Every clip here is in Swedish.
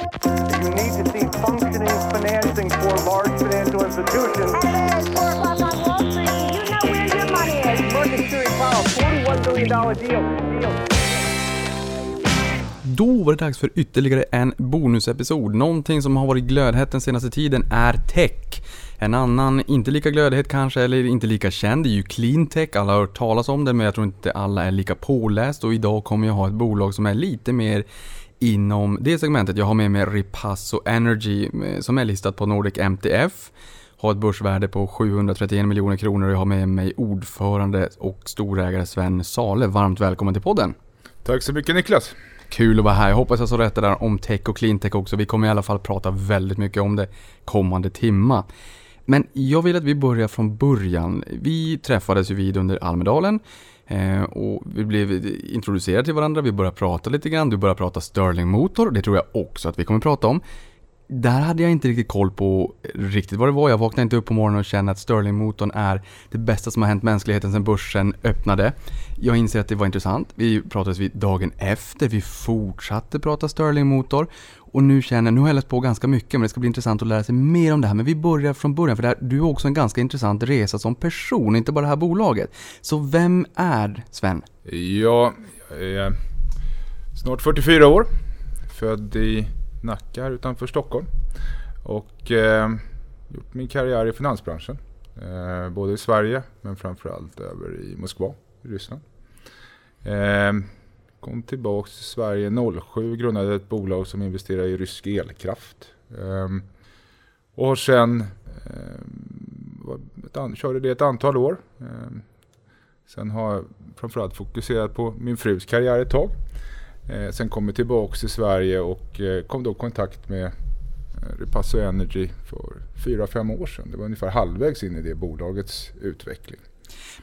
You need to see functioning financing for large financial institutions. It's four o'clock on Wall Street. You know where your money is. Market Series Powell, $41 billion deal. deal. Då var det dags för ytterligare en bonusepisod. Någonting som har varit glödhett den senaste tiden är tech. En annan, inte lika glödhet kanske, eller inte lika känd, är ju cleantech. Alla har hört talas om det, men jag tror inte alla är lika påläst. Och idag kommer jag ha ett bolag som är lite mer inom det segmentet. Jag har med mig Ripasso Energy eh, som är listat på Nordic MTF. Har ett börsvärde på 731 miljoner kronor och jag har med mig ordförande och storägare Sven Sale. Varmt välkommen till podden! Tack så mycket Niklas. Kul att vara här. Jag hoppas jag så rätt där om tech och cleantech också. Vi kommer i alla fall prata väldigt mycket om det kommande timma. Men jag vill att vi börjar från början. Vi träffades ju vid under Almedalen Eh, och vi blev introducerade till varandra. Vi började prata lite grann. Du började prata Sterling-motor. Det tror jag också att vi kommer prata om. Där hade jag inte riktigt koll på riktigt vad det var. Jag vaknade inte upp på morgonen och kände att Sterling-motorn är det bästa som har hänt mänskligheten sedan börsen öppnade. Jag inser att det var intressant. Vi pratades vid dagen efter. Vi fortsatte prata Sterling-motor. Och nu känner jag, nu har jag läst på ganska mycket men det ska bli intressant att lära sig mer om det här. Men vi börjar från början för det här, du har också en ganska intressant resa som person, inte bara det här bolaget. Så vem är Sven? Ja, jag är snart 44 år. Född i Nacka här utanför Stockholm. Och eh, gjort min karriär i finansbranschen. Eh, både i Sverige men framförallt över i Moskva, i Ryssland. Eh, kom tillbaks till Sverige 07, grundade ett bolag som investerar i rysk elkraft. Eh, och har sen eh, körde det ett antal år. Eh, sen har jag framförallt fokuserat på min frus karriär ett tag. Eh, sen kom jag tillbaka till Sverige och eh, kom då i kontakt med eh, Repasso Energy för fyra fem år sedan. Det var ungefär halvvägs in i det bolagets utveckling.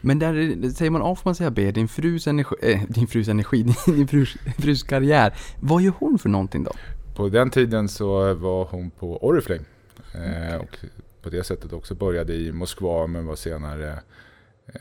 Men där säger man A får man säga B, din frus energi, äh, din frus energi, din frus, frus karriär. Vad gör hon för någonting då? På den tiden så var hon på Oriflame. Okay. Eh, och på det sättet också började i Moskva men var senare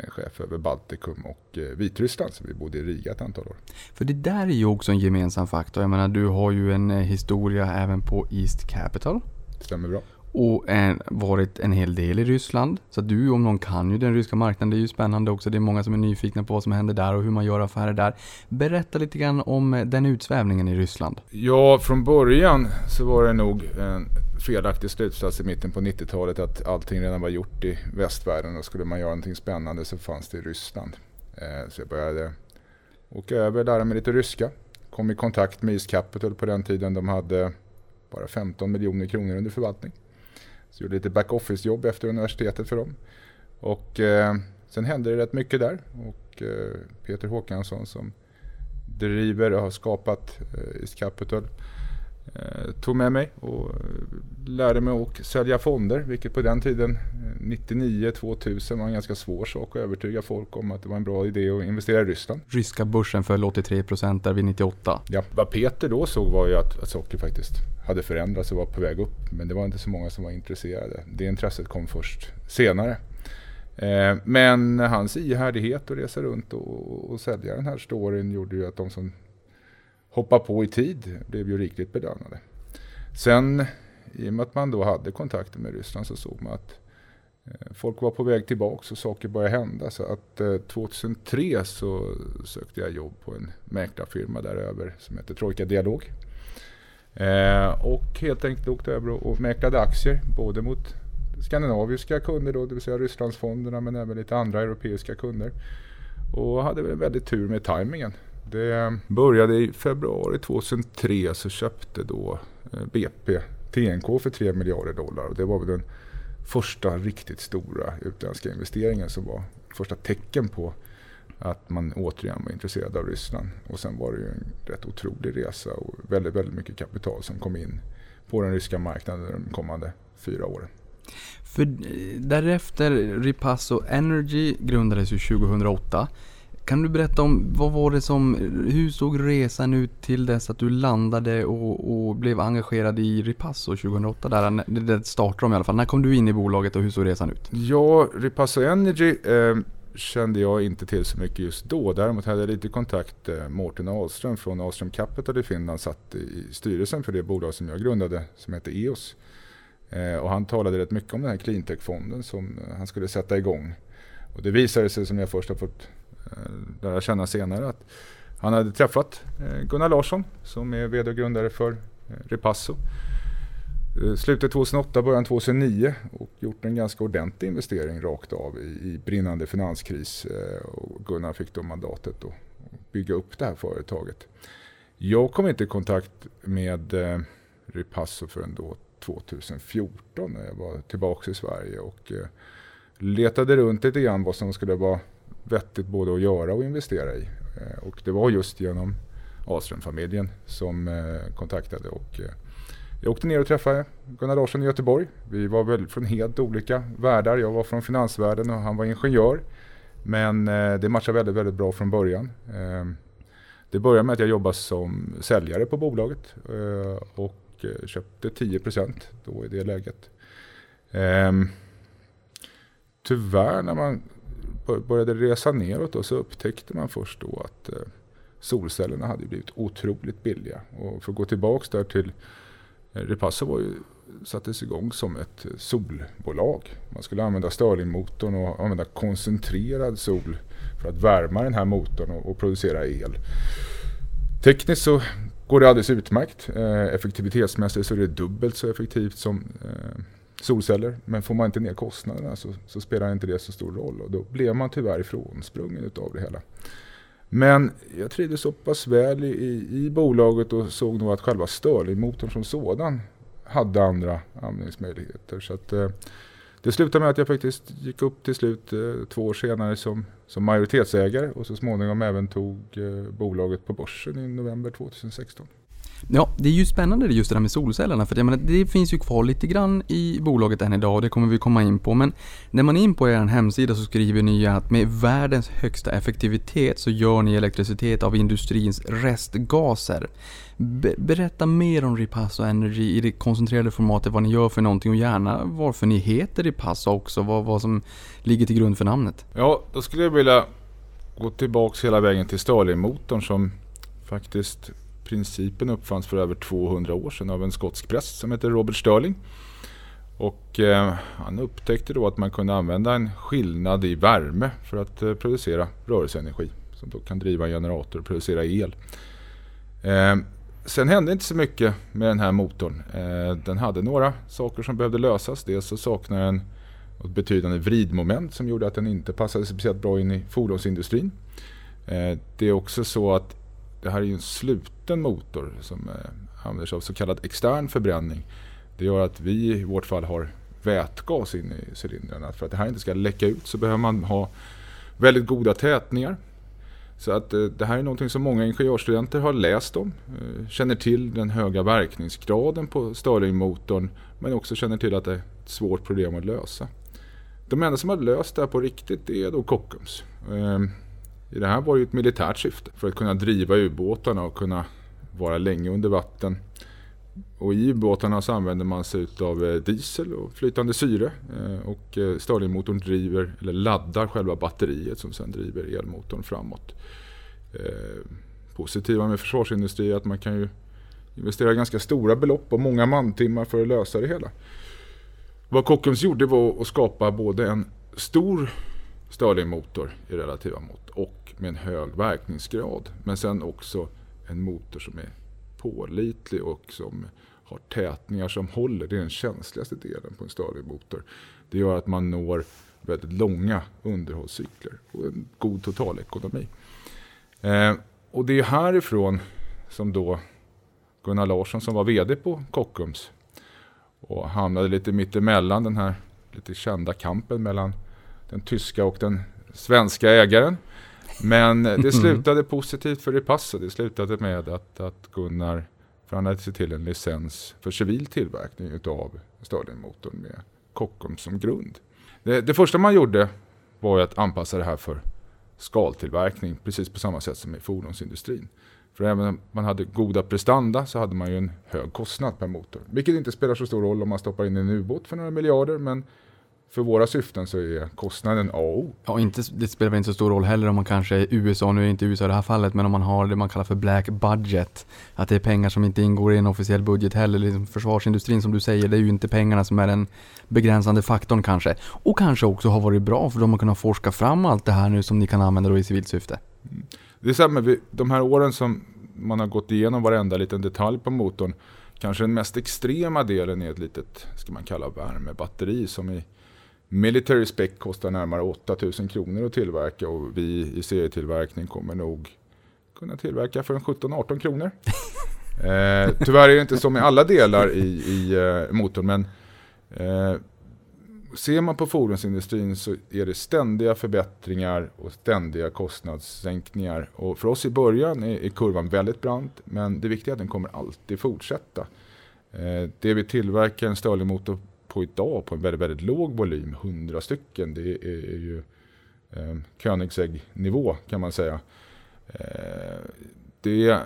chef över Baltikum och eh, Vitryssland. Så vi bodde i Riga ett antal år. För det där är ju också en gemensam faktor. Jag menar du har ju en eh, historia även på East Capital. Stämmer bra. Och är, varit en hel del i Ryssland. Så du om någon kan ju den ryska marknaden. Det är ju spännande också. Det är många som är nyfikna på vad som händer där och hur man gör affärer där. Berätta lite grann om eh, den utsvävningen i Ryssland. Ja, från början så var det nog en felaktig slutsats i mitten på 90-talet att allting redan var gjort i västvärlden och skulle man göra någonting spännande så fanns det i Ryssland. Eh, så jag började åka över, och lära mig lite ryska. Kom i kontakt med East Capital på den tiden. De hade bara 15 miljoner kronor under förvaltning. Så jag gjorde lite back-office-jobb efter universitetet för dem. Och eh, sen hände det rätt mycket där. Och eh, Peter Håkansson som driver och har skapat eh, East Capital tog med mig och lärde mig att sälja fonder, vilket på den tiden, 99-2000, eh, var en ganska svår sak att övertyga folk om att det var en bra idé att investera i Ryssland. Ryska börsen föll 83% där vid 98. Ja, vad Peter då såg var ju att, att socker faktiskt hade förändrats och var på väg upp. Men det var inte så många som var intresserade. Det intresset kom först senare. Eh, men hans ihärdighet att resa runt och, och sälja den här storyn gjorde ju att de som hoppa på i tid blev ju rikligt bedömade. Sen i och med att man då hade kontakter med Ryssland så såg man att eh, folk var på väg tillbaka och saker började hända. Så att eh, 2003 så sökte jag jobb på en mäklarfirma däröver som heter Trojka Dialog. Eh, och helt enkelt åkte över och mäklade aktier både mot skandinaviska kunder då, det vill säga Rysslandsfonderna men även lite andra europeiska kunder. Och hade väl väldigt tur med tajmingen. Det började i februari 2003 så köpte då eh, BP TNK för 3 miljarder dollar. Det var väl den första riktigt stora utländska investeringen som var första tecken på att man återigen var intresserad av Ryssland. Och sen var det ju en rätt otrolig resa och väldigt, väldigt mycket kapital som kom in på den ryska marknaden de kommande fyra åren. För eh, därefter, Ripasso Energy grundades ju 2008. Kan du berätta om vad var det som, hur såg resan ut till dess att du landade och, och blev engagerad i Ripasso 2008? Där, det startade de i alla fall. När kom du in i bolaget och hur såg resan ut? Ja, Ripasso Energy eh, kände jag inte till så mycket just då. Däremot hade jag lite kontakt. Eh, Mårten Ahlström från Ahlström Capital i Finland satt i styrelsen för det bolag som jag grundade som heter EOS. Eh, och han talade rätt mycket om den här cleantech-fonden som eh, han skulle sätta igång. Och det visade sig som jag först har fått Eh, lär lära känna senare att han hade träffat eh, Gunnar Larsson som är vd och grundare för eh, Repasso. Slutet 2008, början 2009 och gjort en ganska ordentlig investering rakt av i, i brinnande finanskris. Och Gunnar fick då mandatet att bygga upp det här företaget. Jag kom inte i kontakt med Repasso förrän då 2014 när jag var tillbaka i Sverige och letade runt lite grann vad som skulle vara vettigt både att göra och investera i. Eh, och det var just genom Ahlström-familjen som eh, kontaktade och eh, jag åkte ner och träffade Gunnar Larsson i Göteborg. Vi var väl från helt olika världar. Jag var från finansvärlden och han var ingenjör. Men det matchade väldigt, väldigt bra från början. Det började med att jag jobbade som säljare på bolaget och köpte 10 procent då i det läget. Ehm, tyvärr när man började resa neråt då, så upptäckte man först då att eh, solcellerna hade blivit otroligt billiga. Och för att gå tillbaks där till eh, Repasso var ju, sattes igång som ett solbolag. Man skulle använda Stirlingmotorn och använda koncentrerad sol för att värma den här motorn och, och producera el. Tekniskt så går det alldeles utmärkt. Eh, effektivitetsmässigt så är det dubbelt så effektivt som solceller. Men får man inte ner kostnaderna så, så spelar inte det så stor roll. Och då blev man tyvärr ifrånsprungen utav det hela. Men jag trivdes så pass väl i, i, i bolaget och såg nog att själva Stirlingmotorn som sådan hade andra användningsmöjligheter. Så att, eh, det slutade med att jag faktiskt gick upp till slut eh, två år senare som, som majoritetsägare och så småningom även tog eh, bolaget på börsen i november 2016. Ja, det är ju spännande just det där med solcellerna för jag menar, det finns ju kvar lite grann i bolaget än idag och det kommer vi komma in på. Men när man är in på er hemsida så skriver ni ju att med världens högsta effektivitet så gör ni elektricitet av industrins restgaser. Be- berätta mer om Ripasso Energy i det koncentrerade formatet, vad ni gör för någonting och gärna varför ni heter Ripasso också, vad, vad som ligger till grund för namnet. Ja, då skulle jag vilja gå tillbaks hela vägen till Stirlingmotorn som faktiskt principen uppfanns för över 200 år sedan av en skotsk präst som heter Robert Stirling. Och eh, han upptäckte då att man kunde använda en skillnad i värme för att eh, producera rörelseenergi som då kan driva en generator och producera el. Eh, sen hände inte så mycket med den här motorn. Eh, den hade några saker som behövde lösas. Dels så saknar den ett betydande vridmoment som gjorde att den inte passade speciellt bra in i fordonsindustrin. Eh, det är också så att det här är ju en sluten motor som eh, använder sig av så kallad extern förbränning. Det gör att vi i vårt fall har vätgas in i cylindrarna. För att det här inte ska läcka ut så behöver man ha väldigt goda tätningar. Så att eh, det här är någonting som många ingenjörsstudenter har läst om. Eh, känner till den höga verkningsgraden på Stirlingmotorn men också känner till att det är ett svårt problem att lösa. De enda som har löst det här på riktigt är då Kockums. Ehm, i det här var det ju ett militärt syfte för att kunna driva ubåtarna och kunna vara länge under vatten. Och i ubåtarna så använder man sig av eh, diesel och flytande syre. Eh, och eh, Stirlingmotorn driver, eller laddar själva batteriet som sedan driver elmotorn framåt. Positiva med försvarsindustri är att man kan ju investera ganska stora belopp och många mantimmar för att lösa det hela. Vad Kockums gjorde var att skapa både en stor Stirlingmotor i relativa mått och med en hög verkningsgrad. Men sen också en motor som är pålitlig och som har tätningar som håller. Det är den känsligaste delen på en Stirlingmotor. Det gör att man når väldigt långa underhållscykler och en god totalekonomi. Eh, och det är härifrån som då Gunnar Larsson som var VD på Kockums och hamnade lite mittemellan den här lite kända kampen mellan den tyska och den svenska ägaren. Men det slutade positivt för Repasso. Det slutade med att, att Gunnar förhandlade sig till en licens för civil tillverkning utav Stirlingmotorn med Kockums som grund. Det, det första man gjorde var att anpassa det här för skaltillverkning precis på samma sätt som i fordonsindustrin. För även om man hade goda prestanda så hade man ju en hög kostnad per motor. Vilket inte spelar så stor roll om man stoppar in en ubåt för några miljarder men för våra syften så är kostnaden A och O. Ja, inte, det spelar väl inte så stor roll heller om man kanske är USA, nu är inte USA i det här fallet, men om man har det man kallar för black budget. Att det är pengar som inte ingår i en officiell budget heller. Liksom försvarsindustrin som du säger, det är ju inte pengarna som är den begränsande faktorn kanske. Och kanske också har varit bra för de har kunnat forska fram allt det här nu som ni kan använda då i civilt syfte. Det är samma, de här åren som man har gått igenom varenda liten detalj på motorn. Kanske den mest extrema delen är ett litet, ska man kalla värmebatteri som i military spec kostar närmare 8000 kronor att tillverka och vi i serietillverkning kommer nog kunna tillverka för en 17-18 kronor. eh, tyvärr är det inte så med alla delar i, i eh, motorn men eh, ser man på fordonsindustrin så är det ständiga förbättringar och ständiga kostnadssänkningar. Och för oss i början är, är kurvan väldigt brant, men det viktiga är att den kommer alltid fortsätta. Eh, det vi tillverkar en Stirlingmotor på idag på en väldigt, väldigt låg volym, 100 stycken, det är, är ju eh, Koenigsegg-nivå kan man säga. Eh, det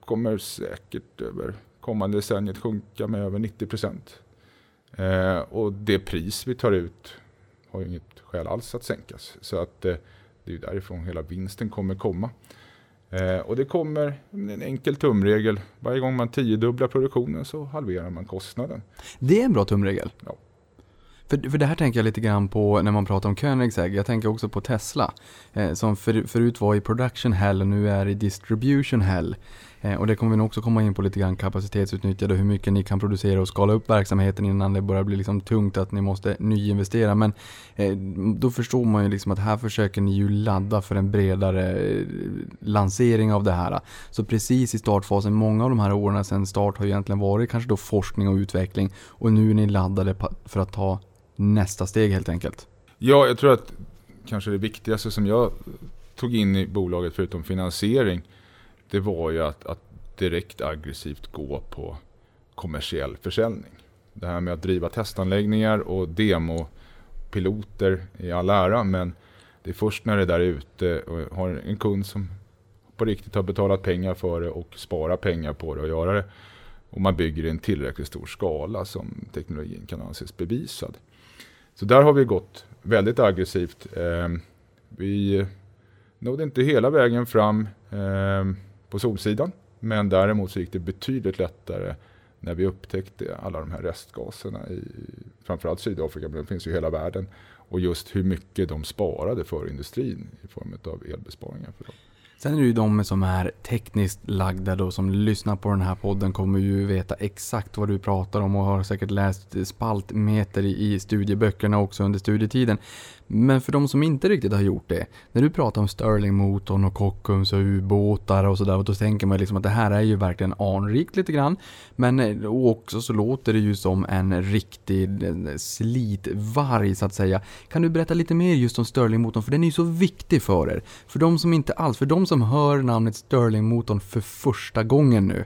kommer säkert över kommande decenniet sjunka med över 90 procent. Eh, och det pris vi tar ut har ju inget skäl alls att sänkas. Så att eh, det är ju därifrån hela vinsten kommer komma. Eh, och det kommer en enkel tumregel. Varje gång man tiodubblar produktionen så halverar man kostnaden. Det är en bra tumregel. Ja. För, för det här tänker jag lite grann på när man pratar om Koenigsegg. Jag tänker också på Tesla. Eh, som för, förut var i production hell och nu är i distribution hell. Eh, och det kommer vi nog också komma in på lite grann kapacitetsutnyttjande hur mycket ni kan producera och skala upp verksamheten innan det börjar bli liksom tungt att ni måste nyinvestera. Men eh, då förstår man ju liksom att här försöker ni ju ladda för en bredare eh, lansering av det här. Så precis i startfasen, många av de här åren sedan start har egentligen varit kanske då forskning och utveckling och nu är ni laddade för att ta nästa steg helt enkelt. Ja, jag tror att kanske det viktigaste som jag tog in i bolaget förutom finansiering det var ju att, att direkt aggressivt gå på kommersiell försäljning. Det här med att driva testanläggningar och demopiloter i all ära men det är först när det där är ute och har en kund som på riktigt har betalat pengar för det och sparar pengar på det och göra det och man bygger i en tillräckligt stor skala som teknologin kan anses bevisad. Så där har vi gått väldigt aggressivt. Ehm, vi nådde inte hela vägen fram ehm, på Solsidan. Men däremot så gick det betydligt lättare när vi upptäckte alla de här restgaserna i framförallt Sydafrika, men de finns ju i hela världen. Och just hur mycket de sparade för industrin i form av elbesparingar. För dem. Sen är det ju de som är tekniskt lagda då som lyssnar på den här podden kommer ju veta exakt vad du pratar om och har säkert läst spaltmeter i, studieböckerna också under studietiden. Men för de som inte riktigt har gjort det, när du pratar om Stirlingmotorn, och Kockums och ubåtar och sådär, då tänker man liksom att det här är ju verkligen anrikt lite grann. Men eh, också så låter det ju som en riktig eh, slitvarg så att säga. Kan du berätta lite mer just om Stirlingmotorn? för den är ju så viktig för er. För de som inte alls, för de som hör namnet Stirling-motorn för första gången nu.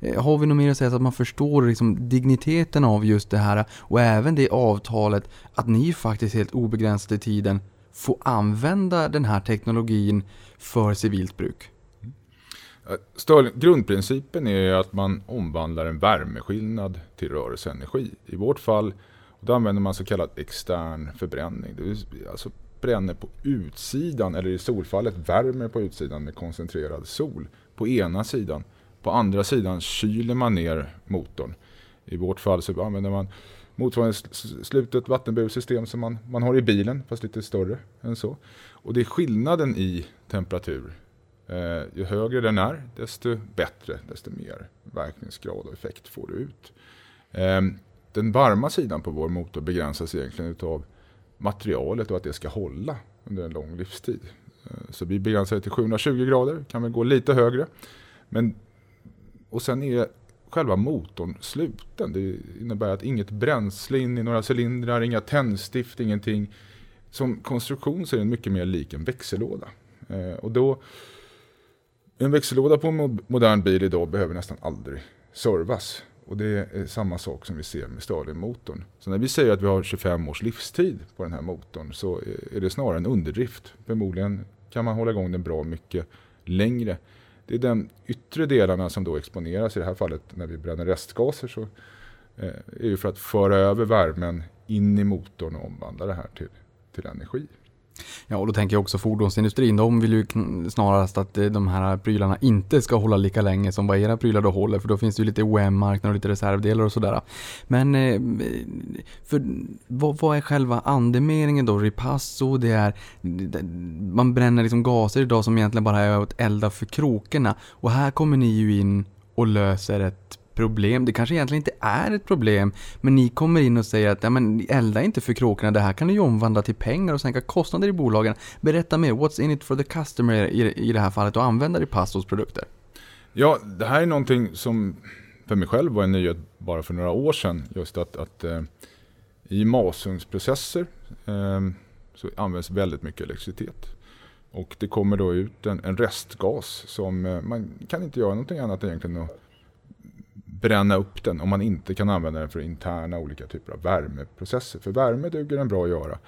Eh, har vi något mer att säga så att man förstår liksom digniteten av just det här och även det avtalet att ni faktiskt helt obegränsat i tiden får använda den här teknologin för civilt bruk? Eh, Stirling, grundprincipen är att man omvandlar en värmeskillnad till rörelseenergi. I vårt fall då använder man så kallad extern förbränning. Det vill säga alltså bränner på utsidan, eller i solfallet värmer på utsidan med koncentrerad sol på ena sidan. På andra sidan kyler man ner motorn. I vårt fall så använder man motsvarande slutet vattenbursystem som man, man har i bilen, fast lite större än så. Och det är skillnaden i temperatur. Eh, ju högre den är, desto bättre, desto mer verkningsgrad och effekt får du ut. Eh, den varma sidan på vår motor begränsas egentligen utav materialet och att det ska hålla under en lång livstid. Eh, så vi begränsar det till 720 grader, kan väl gå lite högre. Men, och sen är själva motorn sluten. Det innebär att inget bränsle in i några cylindrar, inga tändstift, ingenting. Som konstruktion så är den mycket mer lik en växellåda. Eh, och då, en växellåda på en modern bil idag behöver nästan aldrig servas. Och det är samma sak som vi ser med stadiummotorn. Så när vi säger att vi har 25 års livstid på den här motorn så är det snarare en underdrift. Förmodligen kan man hålla igång den bra mycket längre. Det är de yttre delarna som då exponeras. I det här fallet när vi bränner restgaser så eh, är det för att föra över värmen in i motorn och omvandla det här till, till energi. Ja, och då tänker jag också fordonsindustrin. De vill ju snarast att eh, de här prylarna inte ska hålla lika länge som vad era prylar då håller. För då finns det ju lite OEM-marknad och lite reservdelar och sådär. Men eh, för, vad, vad är själva andemeningen då? Ripasso, det är... Man bränner liksom gaser idag som egentligen bara är att elda för krokarna. Och här kommer ni ju in och löser ett problem. Det kanske egentligen inte är ett problem, men ni kommer in och säger att ja, men elda inte för kråkorna, det här kan ni ju omvandla till pengar och sänka kostnader i bolagen. Berätta mer, what's in it for the customer i, i det här fallet och använda Pastos produkter? Ja, det här är någonting som för mig själv var en nyhet bara för några år sedan. Just att, att eh, i masugnsprocesser eh, så används väldigt mycket elektricitet. Och det kommer då ut en, en restgas som eh, man kan inte göra någonting annat egentligen än att bränna upp den om man inte kan använda den för interna olika typer av värmeprocesser. För värme duger den bra att göra.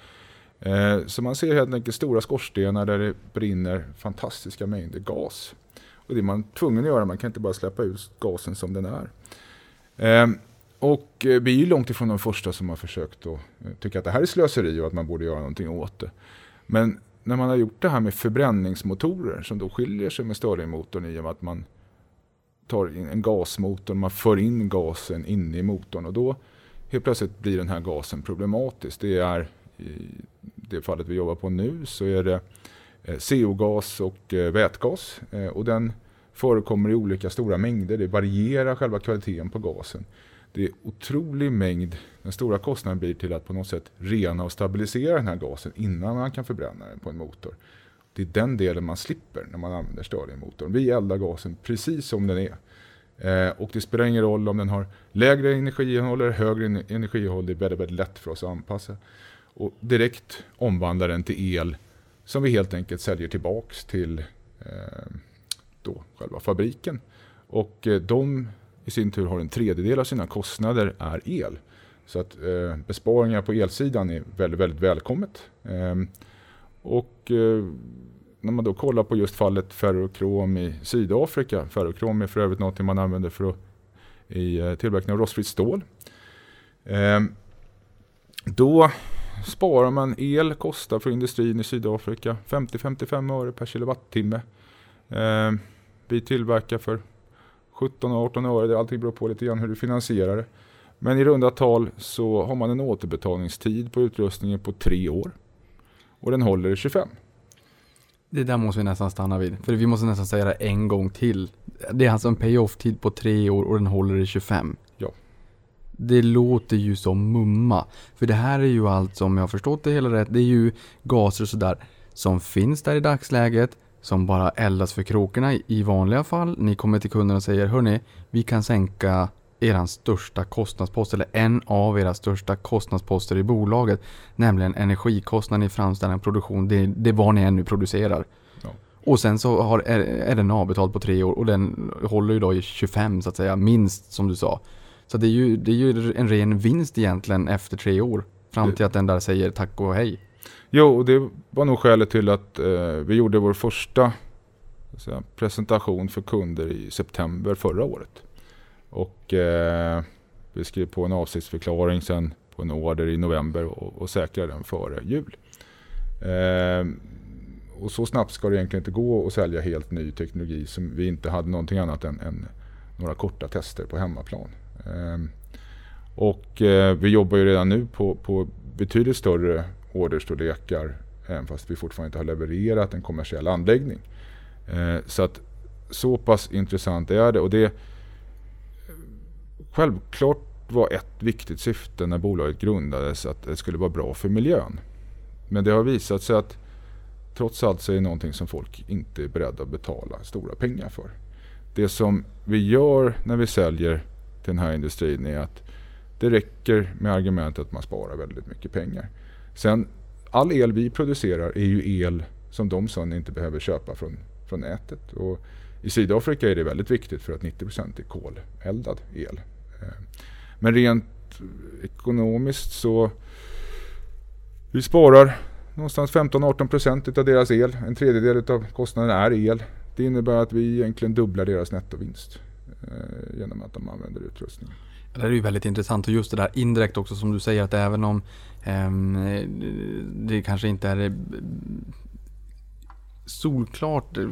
Eh, så man ser helt enkelt stora skorstenar där det brinner fantastiska mängder gas. Och det är man tvungen att göra, man kan inte bara släppa ut gasen som den är. Eh, och eh, vi är ju långt ifrån de första som har försökt att tycka att det här är slöseri och att man borde göra någonting åt det. Men när man har gjort det här med förbränningsmotorer som då skiljer sig med Stirlingmotorn i och med att man tar in en gasmotor, man för in gasen in i motorn och då helt plötsligt blir den här gasen problematisk. Det är i det fallet vi jobbar på nu så är det eh, CO-gas och eh, vätgas eh, och den förekommer i olika stora mängder. Det varierar själva kvaliteten på gasen. Det är otrolig mängd. Den stora kostnaden blir till att på något sätt rena och stabilisera den här gasen innan man kan förbränna den på en motor. Det är den delen man slipper när man använder Stirlingmotorn. Vi eldar gasen precis som den är. Eh, och det spelar ingen roll om den har lägre energiinnehåll eller högre energiinnehåll. Det är väldigt, väldigt lätt för oss att anpassa. Och direkt omvandla den till el som vi helt enkelt säljer tillbaks till eh, då själva fabriken. Och eh, de i sin tur har en tredjedel av sina kostnader är el. Så att eh, besparingar på elsidan är väldigt, väldigt välkommet. Eh, och eh, när man då kollar på just fallet ferrokrom i Sydafrika. Ferrokrom är för övrigt något man använder för att, i eh, tillverkning av rostfritt stål. Eh, då sparar man el, kostar för industrin i Sydafrika 50-55 öre per kilowattimme. Eh, vi tillverkar för 17-18 öre, allting beror på lite grann hur du finansierar det. Men i runda tal så har man en återbetalningstid på utrustningen på tre år. Och den håller i 25. Det där måste vi nästan stanna vid. För vi måste nästan säga det en gång till. Det är alltså en pay-off-tid på tre år och den håller i 25. Ja. Det låter ju som mumma. För det här är ju allt som jag har förstått det hela rätt. Det är ju gaser och sådär som finns där i dagsläget. Som bara eldas för krokarna i vanliga fall. Ni kommer till kunden och säger Hörni, vi kan sänka eran största kostnadspost eller en av era största kostnadsposter i bolaget. Nämligen energikostnaden i framställning och produktion. Det, det är vad ni ännu producerar. Ja. Och sen så har, är, är den avbetald på tre år och den håller ju då i 25 så att säga, minst som du sa. Så det är ju, det är ju en ren vinst egentligen efter tre år. Fram till att den där säger tack och hej. Jo, och det var nog skälet till att eh, vi gjorde vår första säga, presentation för kunder i september förra året. Och eh, vi skrev på en avsiktsförklaring sen på en order i november och, och säkrade den före jul. Eh, och så snabbt ska det egentligen inte gå att sälja helt ny teknologi som vi inte hade någonting annat än, än några korta tester på hemmaplan. Eh, och eh, vi jobbar ju redan nu på, på betydligt större orderstorlekar även fast vi fortfarande inte har levererat en kommersiell anläggning. Eh, så att så pass intressant är det och det Självklart var ett viktigt syfte när bolaget grundades att det skulle vara bra för miljön. Men det har visat sig att trots allt så är det någonting som folk inte är beredda att betala stora pengar för. Det som vi gör när vi säljer till den här industrin är att det räcker med argumentet att man sparar väldigt mycket pengar. Sen, all el vi producerar är ju el som de sen inte behöver köpa från, från nätet. Och I Sydafrika är det väldigt viktigt för att 90% är koleldad el. Eh, men rent ekonomiskt så vi sparar någonstans 15-18 procent av deras el. En tredjedel av kostnaden är el. Det innebär att vi egentligen dubblar deras nettovinst eh, genom att de använder utrustningen. Det är ju väldigt intressant och just det där indirekt också som du säger att även om eh, det kanske inte är solklart eh,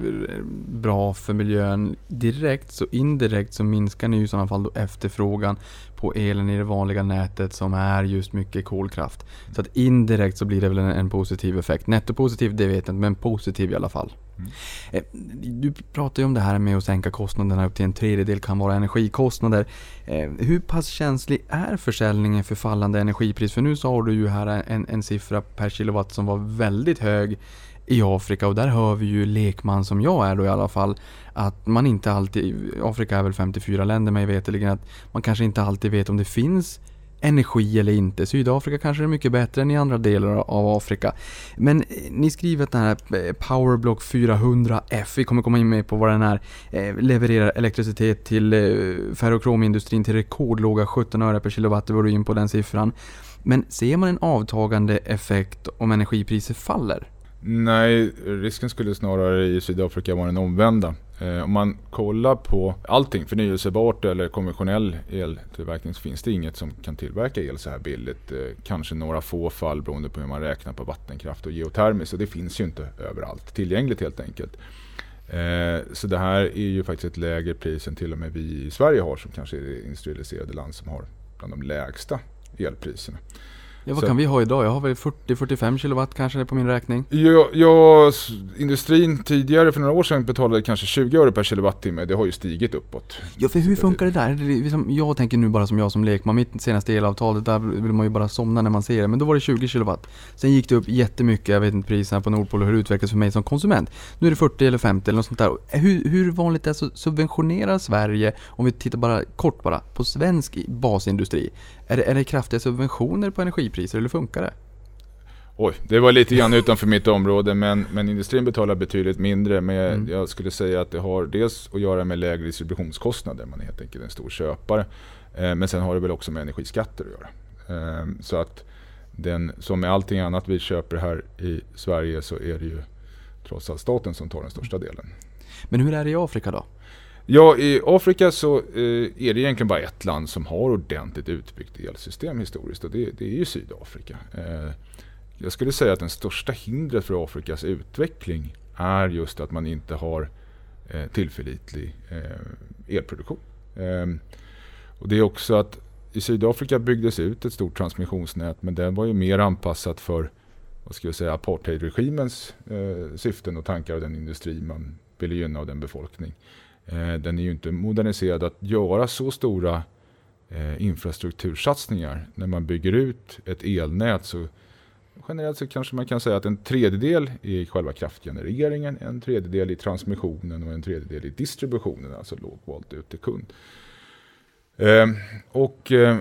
bra för miljön direkt så indirekt så minskar ni ju i sådana fall då efterfrågan på elen i det vanliga nätet som är just mycket kolkraft. Så att indirekt så blir det väl en, en positiv effekt. Nettopositiv det vet jag inte men positiv i alla fall. Mm. Eh, Du pratar ju om det här med att sänka kostnaderna upp till en tredjedel kan vara energikostnader. Eh, Hur pass känslig är försäljningen för fallande energipris? För nu sa du ju här en, en siffra per kilowatt som var väldigt hög i Afrika och där hör vi ju lekman som jag är då i alla fall att man inte alltid, Afrika är väl 54 länder mig veterligen, att man kanske inte alltid vet om det finns energi eller inte. Sydafrika kanske är mycket bättre än i andra delar av Afrika. Men eh, ni skriver att den här eh, Powerblock 400F, vi kommer komma in med på vad den är, eh, levererar elektricitet till ferrokromindustrin till rekordlåga 17 öre per kilowatt, det var du in på den siffran. Men ser man en avtagande effekt om energipriser faller? Nej, risken skulle snarare i Sydafrika vara den omvända. Eh, om man kollar på allting, förnyelsebart eller konventionell eltillverkning så finns det inget som kan tillverka el så här billigt. Eh, kanske några få fall beroende på hur man räknar på vattenkraft och geotermiskt och det finns ju inte överallt tillgängligt helt enkelt. Eh, så det här är ju faktiskt ett lägre pris än till och med vi i Sverige har som kanske är det industrialiserade land som har bland de lägsta elpriserna. Ja, vad Så- kan vi ha idag? Jag har väl 40-45 kilowatt kanske på min räkning. Ja, ja, industrin tidigare för några år sedan betalade kanske 20 öre per kilowattimme. Det har ju stigit uppåt. Ja, för hur funkar det där? Liksom- Jag tänker nu bara som jag som lekman, mitt senaste elavtalet, där vill man ju bara somna när man ser det. Men då var det 20 kilowatt. Sen gick det upp jättemycket, jag vet inte priserna på Nordpol och hur det utvecklades för mig som konsument. Nu är det 40 eller 50 eller något sånt där. Hur, hur vanligt är det att subventionera Sverige, om vi tittar bara kort bara, på svensk basindustri? Är det, är det kraftiga subventioner på energipriser eller funkar det? Oj, det var lite grann utanför mitt område men, men industrin betalar betydligt mindre. Men jag, Mm. jag skulle säga att det har dels att göra med lägre distributionskostnader. Man är helt enkelt en stor köpare. Eh, men sen har det väl också med energiskatter att göra. Eh, så att den, som med allting annat vi köper här i Sverige så är det ju trots allt staten som tar den största delen. Men hur är det i Afrika då? Ja, i Afrika så eh, är det egentligen bara ett land som har ordentligt utbyggt elsystem historiskt och det, det är ju Sydafrika. Eh, jag skulle säga att den största hindret för Afrikas utveckling är just att man inte har eh, tillförlitlig eh, elproduktion. Eh, och det är också att i Sydafrika byggdes ut ett stort transmissionsnät men det var ju mer anpassat för vad ska jag säga, apartheidregimens eh, syften och tankar och den industri man ville gynna och den befolkning. Eh, den är ju inte moderniserad att göra så stora eh, infrastruktursatsningar. När man bygger ut ett elnät så generellt så kanske man kan säga att en tredjedel i själva kraftgenereringen, en tredjedel i transmissionen och en tredjedel i distributionen, alltså lågvolt ut till kund. Eh, och eh,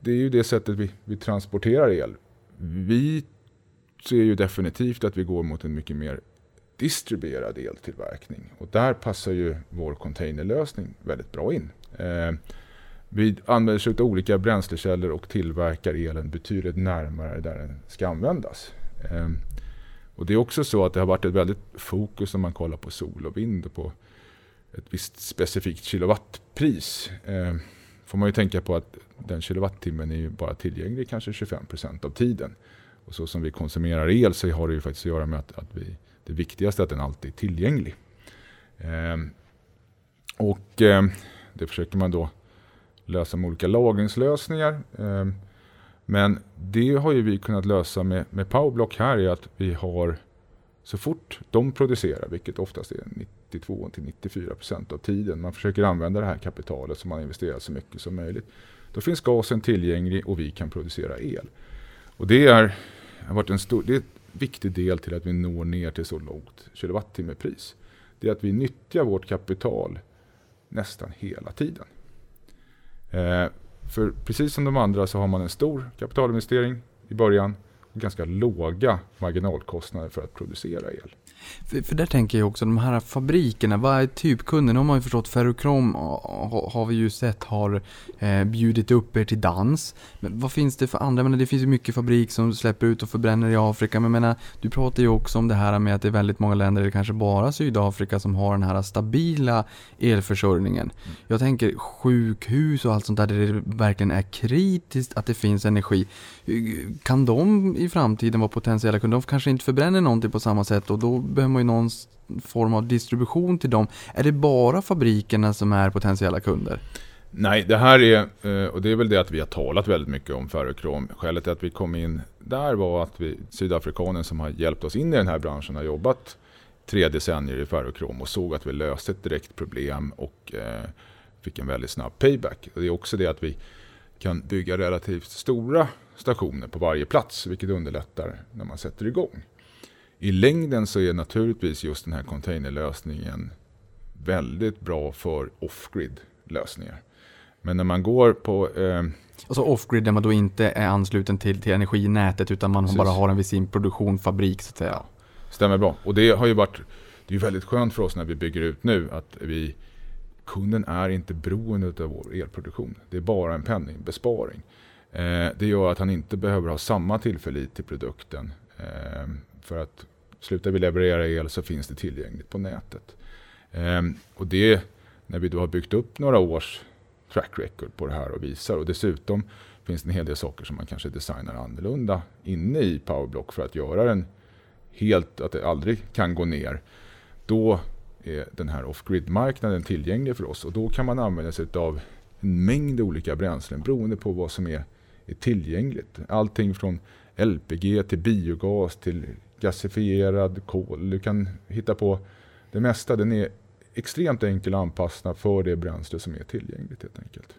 det är ju det sättet vi, vi transporterar el. Vi ser ju definitivt att vi går mot en mycket mer distribuerad eltillverkning. Och där passar ju vår containerlösning väldigt bra in. Eh, vi använder sig av olika bränslekällor och tillverkar elen betydligt närmare där den ska användas. Eh, och det är också så att det har varit ett väldigt fokus när man kollar på sol och vind och på ett visst specifikt kilowattpris. Eh, får man ju tänka på att den kilowattimmen är ju bara tillgänglig kanske 25% av tiden. Och så som vi konsumerar el så har det ju faktiskt att göra med att, att vi, det viktigaste är att den alltid är tillgänglig. Eh, och eh, det försöker man då lösa med olika lagringslösningar. Eh, men det har ju vi kunnat lösa med, med Powerblock här är att vi har så fort de producerar, vilket oftast är 92-94% av tiden, man försöker använda det här kapitalet som man investerat så mycket som möjligt. Då finns gasen tillgänglig och vi kan producera el. Och det är, har varit en stor, det är viktig del till att vi når ner till så lågt kilowattimmepris. Det är att vi nyttjar vårt kapital nästan hela tiden. Eh, för precis som de andra så har man en stor kapitalinvestering i början och ganska låga marginalkostnader för att producera el. För, för där tänker jag också, de här fabrikerna, vad är typkunden? Har man ju förstått, Ferrokrom har, har vi ju sett har eh, bjudit upp er till dans. Men vad finns det för andra? Men det finns ju mycket fabrik som släpper ut och förbränner i Afrika. Men jag menar, du pratar ju också om det här med att det är väldigt många länder, eller kanske bara Sydafrika, som har den här stabila elförsörjningen. Jag tänker sjukhus och allt sånt där, där det verkligen är kritiskt att det finns energi. Kan de i framtiden vara potentiella kunder? De kanske inte förbränner någonting på samma sätt och då behöver man ju någon form av distribution till dem. Är det bara fabrikerna som är potentiella kunder? Nej, det här är, eh, och det är väl det att vi har talat väldigt mycket om ferrokrom. Skälet till att vi kom in där var att vi, sydafrikanen som har hjälpt oss in i den här branschen har jobbat tre decennier i ferrokrom och såg att vi löste ett direkt problem och eh, fick en väldigt snabb payback. Och det är också det att vi kan bygga relativt stora stationer på varje plats, vilket underlättar när man sätter igång. I längden så är naturligtvis just den här containerlösningen väldigt bra för off-grid lösningar. Men när man går på... Eh, alltså off-grid där man då inte är ansluten till, till energinätet utan man precis. bara har en vid sin produktion, fabrik så att säga. Ja, stämmer bra. Och det har ju varit det är väldigt skönt för oss när vi bygger ut nu att vi kunden är inte beroende av vår elproduktion. Det är bara en penningbesparing. Eh, det gör att han inte behöver ha samma tillförlit till produkten. Eh, för att slutar vi leverera el så finns det tillgängligt på nätet. Eh, och det, när vi då har byggt upp några års track record på det här och visar och dessutom finns det en hel del saker som man kanske designar annorlunda inne i Powerblock för att göra den helt, att det aldrig kan gå ner. Då är den här off-grid-marknaden tillgänglig för oss och då kan man använda sig av en mängd olika bränslen beroende på vad som är, är tillgängligt. Allting från LPG till biogas till gasifierad kol. Du kan hitta på det mesta. Den är extremt enkel att anpassa för det bränsle som är tillgängligt helt enkelt.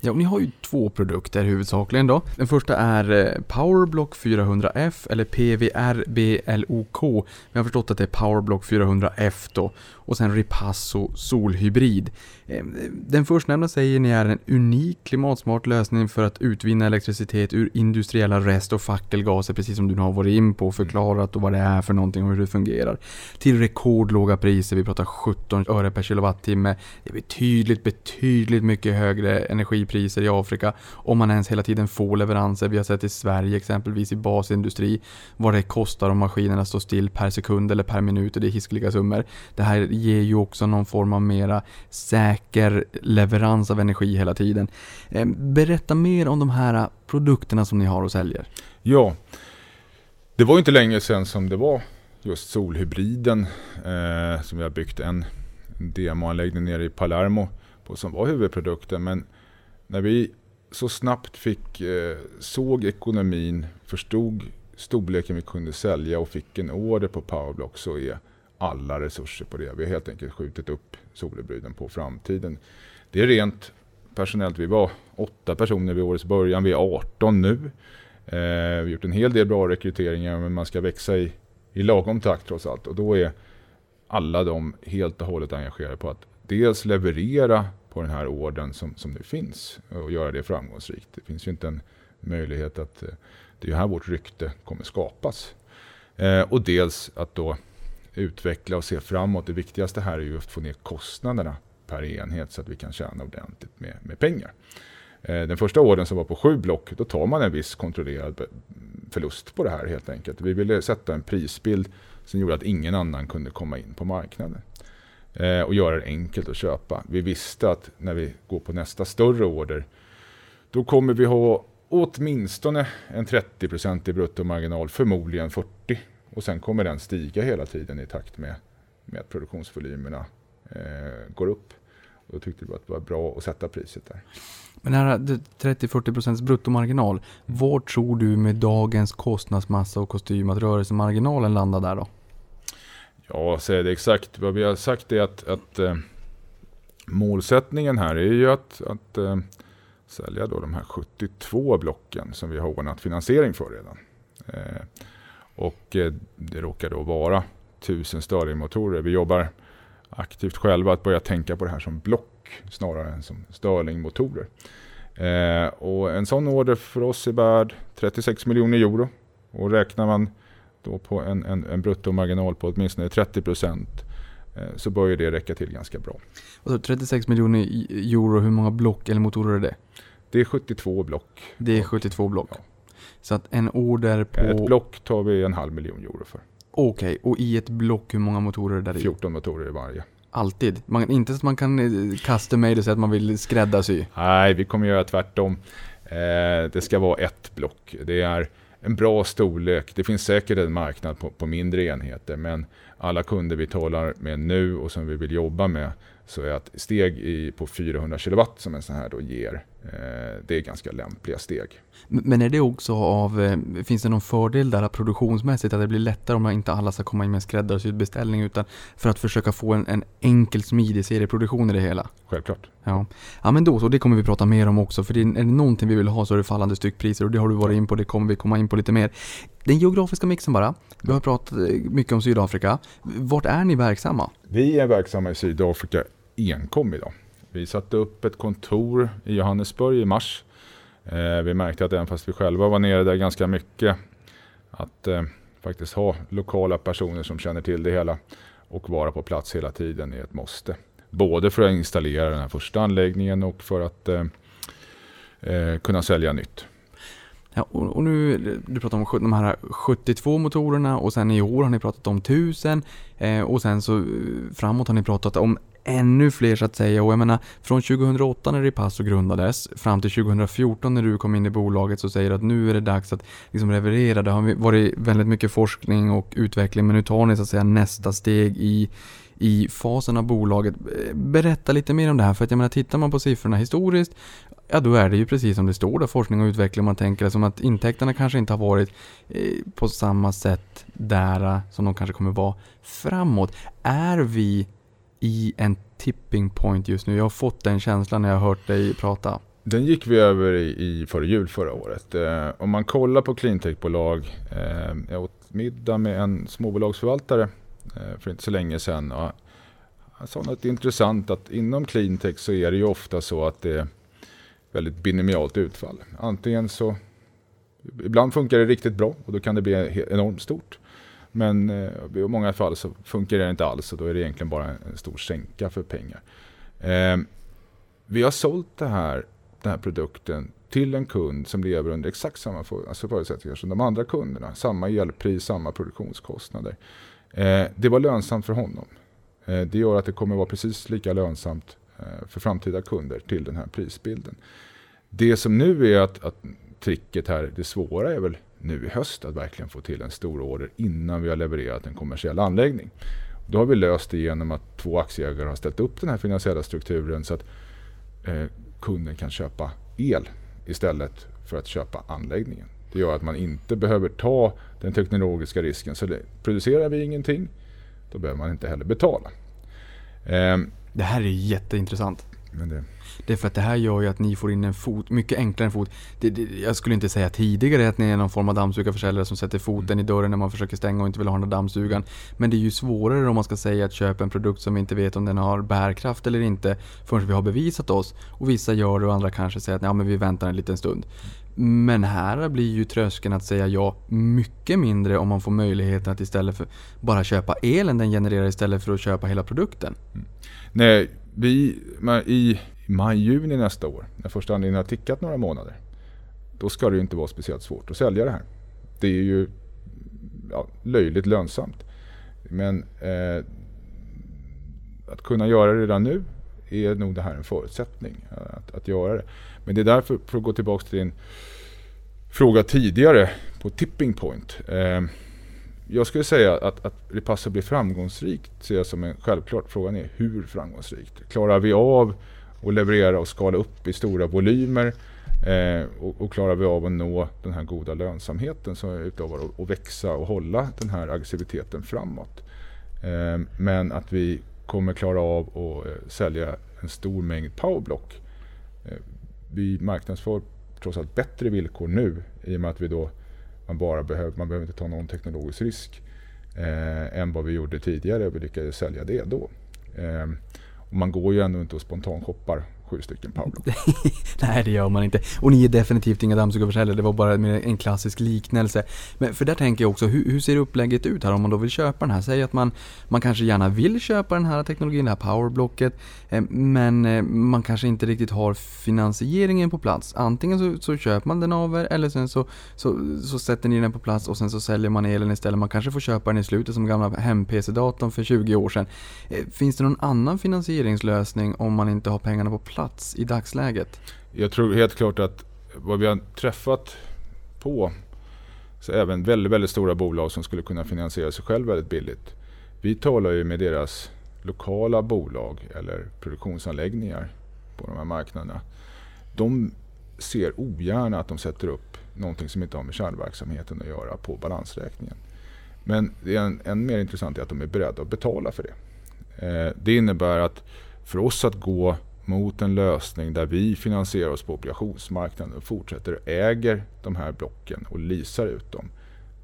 Ja, ni har ju två produkter huvudsakligen då. Den första är eh, Powerblock 400F eller PVRBLOK. Vi har förstått att det är Powerblock 400F då. Och sen Ripasso solhybrid. Ehm, den förstnämnda säger ni är en unik klimatsmart lösning för att utvinna elektricitet ur industriella rest och fackelgaser, precis som du har varit in på och förklarat och vad det är för någonting och hur det fungerar. Till rekordlåga priser, vi pratar 17 öre per kilowattimme. Det är betydligt, betydligt mycket högre energipriser i Afrika om man ens hela tiden får leveranser. Vi har sett i Sverige exempelvis i basindustri vad det kostar om maskinerna står still per sekund eller per minut och det är hiskeliga summor. Det här ger ju också någon form av mera säker leverans av energi hela tiden. Eh, berätta mer om de här produkterna som ni har och säljer. Ja, det var inte länge sedan som det var just solhybriden eh, som vi har byggt en demoanläggning nere i Palermo på som var huvudprodukten. Men när vi så snabbt fick, eh, såg ekonomin, förstod storleken vi kunde sälja och fick en order på Powerblock så är alla resurser på det. Vi har helt enkelt skjutit upp solhybryden på framtiden. Det är rent personellt. Vi var åtta personer vid årets början. Vi är 18 nu. Eh, vi har gjort en hel del bra rekryteringar men man ska växa i, i lagom takt trots allt. Och då är alla de helt och hållet engagerade på att dels leverera på den här orden som, som nu finns och göra det framgångsrikt. Det finns ju inte en möjlighet att eh, det är här vårt rykte kommer skapas. Eh, och dels att då utveckla och se framåt. Det viktigaste här är ju att få ner kostnaderna per enhet så att vi kan tjäna ordentligt med, med pengar. Eh, den första åren som var på sju block, då tar man en viss kontrollerad förlust på det här helt enkelt. Vi ville sätta en prisbild som gjorde att ingen annan kunde komma in på marknaden. Eh, och göra det enkelt att köpa. Vi visste att när vi går på nästa större order, då kommer vi ha åtminstone en 30% i bruttomarginal, förmodligen 40 och sen kommer den stiga hela tiden i takt med, med att produktionsvolymerna eh, går upp. Och då tyckte vi att det var bra att sätta priset där. Men här 30-40% bruttomarginal, var tror du med dagens kostnadsmassa och kostym att rörelsemarginalen landar där då? Ja, säger det exakt. Vad vi har sagt är att, att eh, målsättningen här är ju att, att eh, sälja då de här 72 blocken som vi har ordnat finansiering för redan. Eh, och eh, det råkar då vara 1000 Stirlingmotorer. Vi jobbar aktivt själva att börja tänka på det här som block snarare än som Stirlingmotorer. Eh, och en sån order för oss är värd 36 miljoner euro. Och räknar man då på en, en, en bruttomarginal på åtminstone 30 procent eh, så bör ju det räcka till ganska bra. Och så 36 miljoner euro, hur många block eller motorer är det? Det är 72 block. Det är 72 block. Ja. Så att en order på... Ett block tar vi en halv miljon euro för. Okej, och i ett block hur många motorer är där i? 14 motorer i varje. Alltid? Man, inte så att man kan eh, custom made och säga att man vill skräddarsy? Nej, vi kommer göra tvärtom. Eh, det ska vara ett block. Det är en bra storlek. Det finns säkert en marknad på, på mindre enheter, men alla kunder vi talar med nu och som vi vill jobba med så är att steg i, på 400 kW som en sån här då ger, eh, det är ganska lämpliga steg. Men är det också av, eh, finns det någon fördel där produktionsmässigt att det blir lättare om inte alla ska komma in med en skräddarsydd beställning utan för att försöka få en, en enkel smidig serieproduktion i det hela? Självklart. Ja. ja men då så, det kommer vi prata mer om också för det är, är det någonting vi vill ha så är det fallande styckpriser och det har du varit in på, det kommer vi komma in på lite mer. Den geografiska mixen bara, vi har pratat eh, mycket om Sydafrika. Vart är ni verksamma? Vi är verksamma i Sydafrika enkom idag. Vi satte upp ett kontor i Johannesburg i mars. Eh, vi märkte att även fast vi själva var nere där ganska mycket, att eh, faktiskt ha lokala personer som känner till det hela och vara på plats hela tiden är ett måste. Både för att installera den här första anläggningen och för att eh, eh, kunna sälja nytt. Ja, och, och nu, du pratar om de här 72 motorerna och sen i år har ni pratat om 1000 eh, och sen så eh, framåt har ni pratat om ännu fler så att säga och jag menar från 2008 när Ripasso grundades fram till 2014 när du kom in i bolaget så säger du att nu är det dags att liksom leverera. Det har varit väldigt mycket forskning och utveckling men nu tar ni så att säga nästa steg i i fasen av bolaget. Berätta lite mer om det här för att jag menar tittar man på siffrorna historiskt Ja då är det ju precis som det står där, forskning och utveckling. Man tänker som att intäkterna kanske inte har varit eh, på samma sätt där eh, som de kanske kommer vara framåt. Är vi i en tipping point just nu? Jag har fått den känslan när jag har hört dig prata. Den gick vi över i, i före jul förra året. Eh, om man kollar på cleantechbolag, eh, jag åt middag med en småbolagsförvaltare eh, för inte så länge sedan. Och han sa något intressant att inom cleantech så är det ju ofta så att det är väldigt binomialt utfall. Antingen så, ibland funkar det riktigt bra och då kan det bli enormt stort. Men eh, i många fall så funkar det inte alls och då är det egentligen bara en, stor sänka för pengar. Ehm, vi har sålt det här, den här produkten till en kund som lever under exakt samma alltså förutsättningar som de andra kunderna. Samma elpris, samma produktionskostnader. Ehm, det var lönsamt för honom. Ehm, det gör att det kommer vara precis lika lönsamt eh, för framtida kunder till den här prisbilden. Det som nu är att, att tricket här, det svåra är väl nu i höst att verkligen få till en stor order innan vi har levererat en kommersiell anläggning. Då har vi löst det genom att två aktieägare har ställt upp den här finansiella strukturen så att eh, kunden kan köpa el istället för att köpa anläggningen. Det gör att man inte behöver ta den teknologiska risken. Så det, producerar vi ingenting, då behöver man inte heller betala. Eh, Det här är jätteintressant men det, Det är för att det här gör ju att ni får in en fot, mycket enklare en fot. Det, det, jag skulle inte säga tidigare att ni är någon form av dammsugarförsäljare som sätter foten i dörren när man försöker stänga och inte vill ha den där dammsugaren. Men det är ju svårare om man ska säga att köpa en produkt som vi inte vet om den har bärkraft eller inte förrän vi har bevisat oss. Och vissa gör det och andra kanske säger att ja, men vi väntar en liten stund. Men här blir ju tröskeln att säga ja mycket mindre om man får möjligheten att istället för bara köpa elen den genererar istället för att köpa hela produkten. Mm. Nej, vi, i maj-juni nästa år, när första anläggningen har tickat några månader, då ska det ju inte vara speciellt svårt att sälja det här. Det är ju ja, löjligt lönsamt. Men eh, att kunna göra det redan nu är nog det här en förutsättning eh, att, att göra det. Men det är därför, för att gå tillbaka till din fråga tidigare på tipping point. Eh, jag skulle säga att, att Repasso blir framgångsrikt ser jag som en självklart. Frågan är hur framgångsrikt? Klarar vi av att leverera och skala upp i stora volymer? Eh, och, och klarar vi av att nå den här goda lönsamheten som jag utlovar och, och växa och hålla den här aggressiviteten framåt? Eh, men att vi kommer klara av att eh, sälja en stor mängd powerblock. Eh, vi marknadsför trots allt bättre villkor nu i och med att vi då man bara behöver, man behöver inte ta någon teknologisk risk eh, än vad vi gjorde tidigare och vi lyckades sälja det då. Eh, och man går ju ändå inte och spontanshoppar sju stycken powerblock. Nej, det gör man inte. Och ni är definitivt inga dammsugarförsäljare, det var bara en klassisk liknelse. Men för där tänker jag också, hur, hur, ser upplägget ut här om man då vill köpa den här? Säg att man, man kanske gärna vill köpa den här teknologin, det här powerblocket, eh, men eh, man kanske inte riktigt har finansieringen på plats. Antingen så, så köper man den av er, eller sen så, så, så sätter ni den på plats och sen så säljer man elen istället. Man kanske får köpa den i slutet som gamla hem-PC-datorn för 20 år sedan. Eh, finns det någon annan finansieringslösning om man inte har pengarna på plats i dagsläget? Jag tror helt klart att vad vi har träffat på så även väldigt, väldigt stora bolag som skulle kunna finansiera sig själv väldigt billigt. Vi talar ju med deras lokala bolag eller produktionsanläggningar på de här marknaderna. De ser ogärna att de sätter upp någonting som inte har med kärnverksamheten att göra på balansräkningen. Men det är än, än mer intressant är att de är beredda att betala för det. Eh, det innebär att för oss att gå mot en lösning där vi finansierar oss på obligationsmarknaden och fortsätter äger de här blocken och leasar ut dem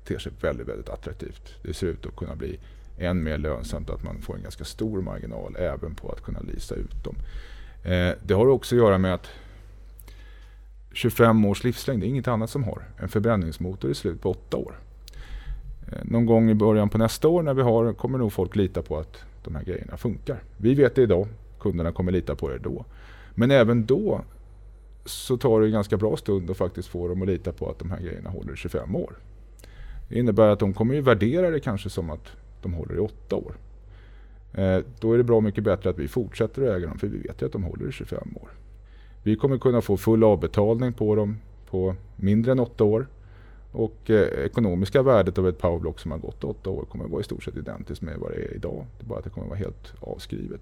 ter sig väldigt, väldigt attraktivt. Det ser ut att kunna bli än mer lönsamt att man får en ganska stor marginal även på att kunna leasa ut dem. Eh, det har också att göra med att 25 års livslängd, det är inget annat som har. En förbränningsmotor är slut på 8 år. Eh, någon gång i början på nästa år när vi har kommer nog folk lita på att de här grejerna funkar. Vi vet det idag, kunderna kommer lita på det då. Men även då så tar det en ganska bra stund att faktiskt få dem att lita på att de här grejerna håller i 25 år. Det innebär att de kommer ju värdera det kanske som att de håller i 8 år. Eh, då är det bra mycket bättre att vi fortsätter att äga dem för vi vet ju att de håller i 25 år. Vi kommer kunna få full avbetalning på dem på mindre än 8 år. Och eh, ekonomiska värdet av ett powerblock som har gått 8 år kommer att vara i stort sett identiskt med vad det är idag. Det är bara att det kommer att vara helt avskrivet.